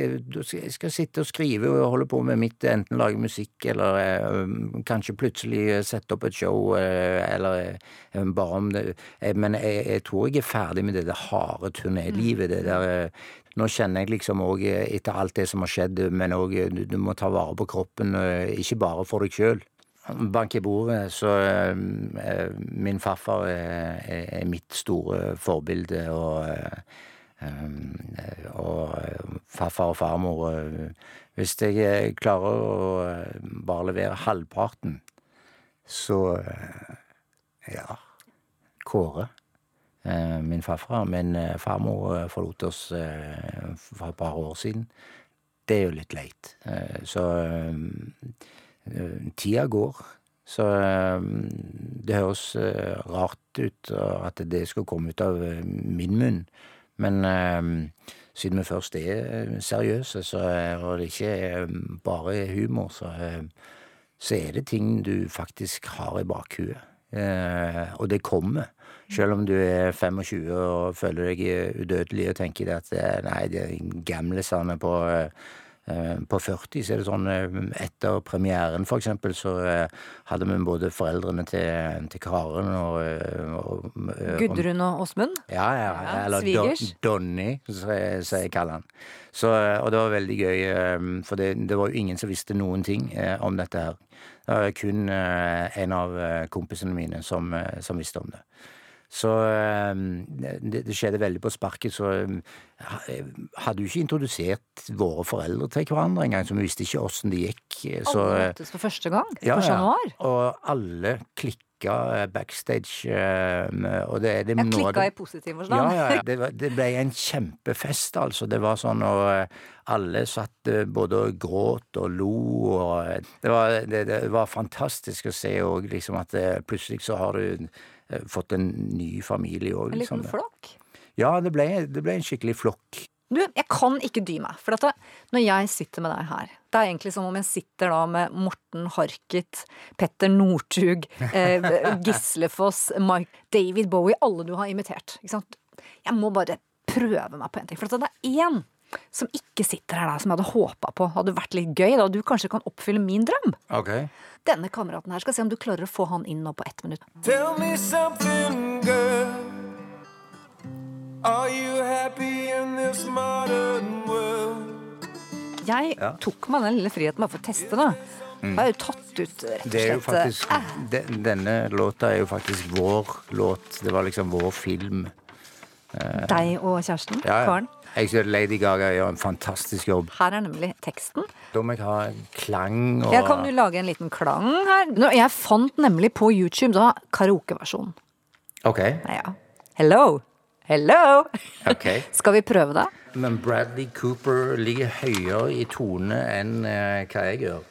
jeg skal sitte og skrive og holde på med mitt, enten lage musikk eller øh, kanskje plutselig eh, sette opp et show, øh, eller øh, bare om det Men jeg, jeg tror jeg er ferdig med det der harde turnélivet, det der Nå kjenner jeg liksom òg, etter alt det som har skjedd, men òg du, du må ta vare på kroppen, ikke bare for deg sjøl. Bank i bordet, så eh, min farfar er, er- er mitt store forbilde, og eh, eh, og eh, farfar og farmor eh, Hvis jeg eh, klarer å eh, bare levere halvparten, så eh, ja Kåre, eh, min farfar. Men eh, farmor eh, forlot oss eh, for et par år siden. Det er jo litt leit. Eh, Så eh, Eh, Tida går, så eh, det høres eh, rart ut at det skal komme ut av eh, min munn. Men eh, siden vi først er eh, seriøse, så, eh, og det ikke er bare humor, så, eh, så er det ting du faktisk har i bakhuet. Eh, og det kommer. Selv om du er 25 og føler deg udødelig og tenker at det nei, de gamlisene på eh, eh, på 40 så er det sånn eh, Etter premieren, for eksempel, så eh, hadde vi både foreldrene til, til Karen og, eh, og, eh, og Gudrun og Åsmund? ja, ja, Ja, eller svigers. Don, Donny, som jeg, jeg kaller han. Så, eh, og det var veldig gøy, eh, for det, det var jo ingen som visste noen ting eh, om dette her. Det var kun eh, en av eh, kompisene mine som, eh, som visste om det. Så eh, det, det skjedde veldig på sparket, så eh, hadde jo ikke introdusert våre foreldre til hverandre engang, så vi visste ikke åssen det gikk. eh, Så, Alle eh, møttes for første gang ja, på januar? ja. Og alle klikka backstage, eh, og det, det Jeg klikka i positiv forstand. ja, ja. Det, det ble en kjempefest, altså. Det var sånn, og alle satt både og gråt og lo, og det var, det, var fantastisk å se òg, liksom, at plutselig så har du fått en ny familie òg, En liksom. liten flokk. Ja, det ble, det ble en skikkelig flokk. Du, jeg kan ikke dy meg. For at det, når jeg sitter med deg her Det er egentlig som om jeg sitter da med Morten Harket, Petter Northug, eh, Gislefoss, Mike, David Bowie Alle du har imitert. Ikke sant? Jeg må bare prøve meg på en ting. For at det er én som ikke sitter her da, som jeg hadde håpa på hadde vært litt gøy. Da du kanskje kan oppfylle min drøm. Ok. Denne kameraten her skal se om du klarer å få han inn nå på ett minutt. Tell me something, girl. Are you happy in this modern world? Jeg Ja. tok meg den lille friheten bare for å teste det. Jeg har jo tatt ut rett og Det er slett eh, faktisk de, Denne låta er jo faktisk vår låt. Det var liksom vår film. deg og kjæresten, Ja, ja. Karen. Jeg synes Lady Gaga gjør en fantastisk jobb. Her er nemlig teksten. Da må jeg ha klang og Ja, kan du lage en liten klang her? Jeg fant nemlig på YouTube da karaokeversjonen. Ok. Ja. Hello! Hello! Okay. Skal vi prøve det? Men Bradley Cooper ligger høyere i tone enn eh, hva jeg gjør.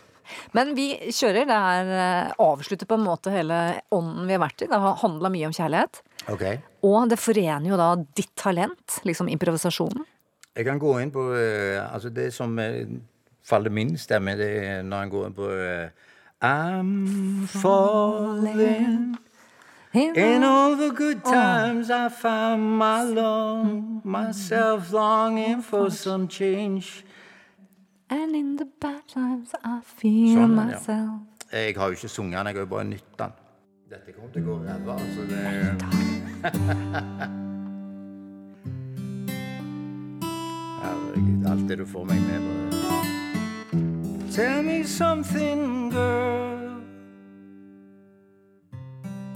Men vi kjører. Det her eh, avslutter på en måte hele ånden vi har vært i. Det har handla mye om kjærlighet. Okay. Og det forener jo da ditt talent, liksom improvisasjonen. Jeg kan gå inn på eh, Altså, det som eh, faller min stemme, det er når jeg går inn på eh, I'm falling In all the good times I found my long, myself longing for some change. And in the bad times I feel Sånn, ja. Jeg har jo ikke sunget den, jeg har jo bare nytt den. Dette kommer til å gå ræva, altså. Det Det du får meg med. Tell me something, girl.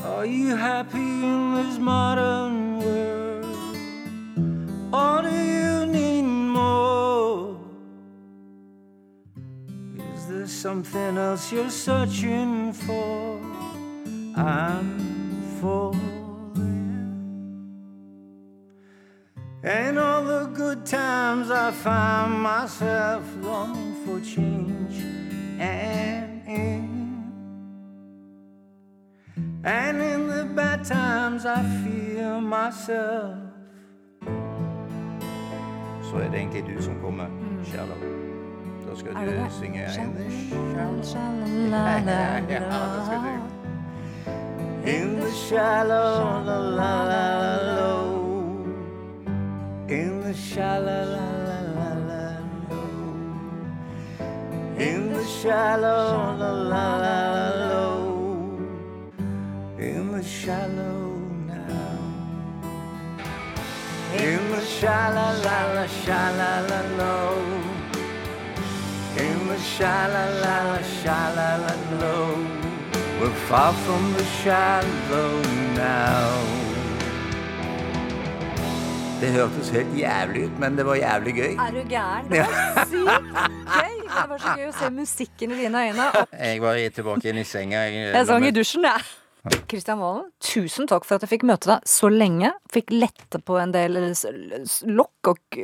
Are you happy in this modern world? Or do you need more? Is there something else you're searching for? I'm falling. And all the good times I find myself longing for change. And in, and in the bad times I feel myself. Så er det egentlig du som kommer, Shallow. Da skal Er det du det? synge In the shallow. Sha-la-la-la-la. Ja, det skal du. In the shallow, la la la la low. In the shallow, la la la la low. In the shallow, la la la la low. In the shallow now. In the shallow, la la shallow, la low. In the shallow, la la shallow, la low. We're far from the shallow now. Det hørtes helt jævlig ut, men det var jævlig gøy. Er du gæren? Det var sykt gøy! Det var så gøy å se musikken i dine øyne. Og Jeg var tilbake inn i senga. jeg sang i dusjen, jeg. Kristian Valen, tusen takk for at jeg fikk møte deg så lenge. Fikk lette på en del lokk og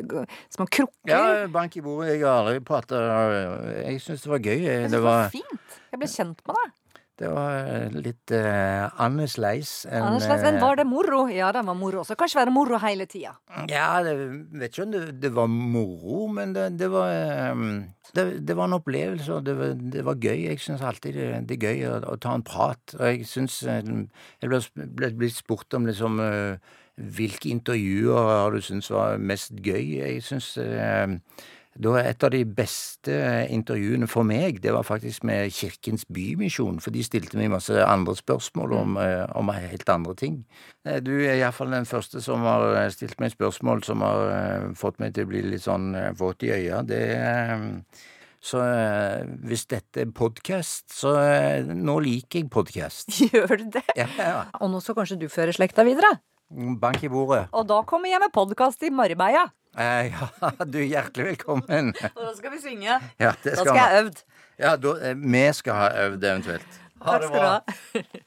små krukker. Ja, bank i bordet. Jeg har aldri prata Jeg syns det var gøy. Jeg Det var, fint. Jeg ble kjent med deg. Det var litt uh, annerledes enn Anders Men eh, var det moro? Ja, det var moro også. Kanskje være moro hele tida. Ja, det, vet ikke om det, det var moro, men det, det var um, det, det var en opplevelse, og det var, det var gøy. Jeg syns alltid det, det er gøy å, å ta en prat. Og jeg syns eh, Jeg ble, ble ble, spurt om liksom uh, Hvilke intervjuer har du syntes var mest gøy? Jeg syns Da Et av de beste intervjuene for meg, det var faktisk med Kirkens Bymisjon, for de stilte meg masse andre spørsmål om, eh, om helt andre ting. Eh, Du er iallfall den første som har eh, stilt meg spørsmål som har fått meg til å bli litt sånn våt i øya. Det Så hvis dette er podkast, så nå liker jeg podkast. Gjør du det? Ja, ja. Og nå skal kanskje du føre slekta videre? Bank i bordet. Og da kommer jeg med podkast i Marbeia. Eh, ja, du er hjertelig velkommen. Og da skal vi synge. Ja, det Da skal skal jeg ha øvd. Ja, da, eh, vi skal ha øvd eventuelt. Ha Takk skal du ha.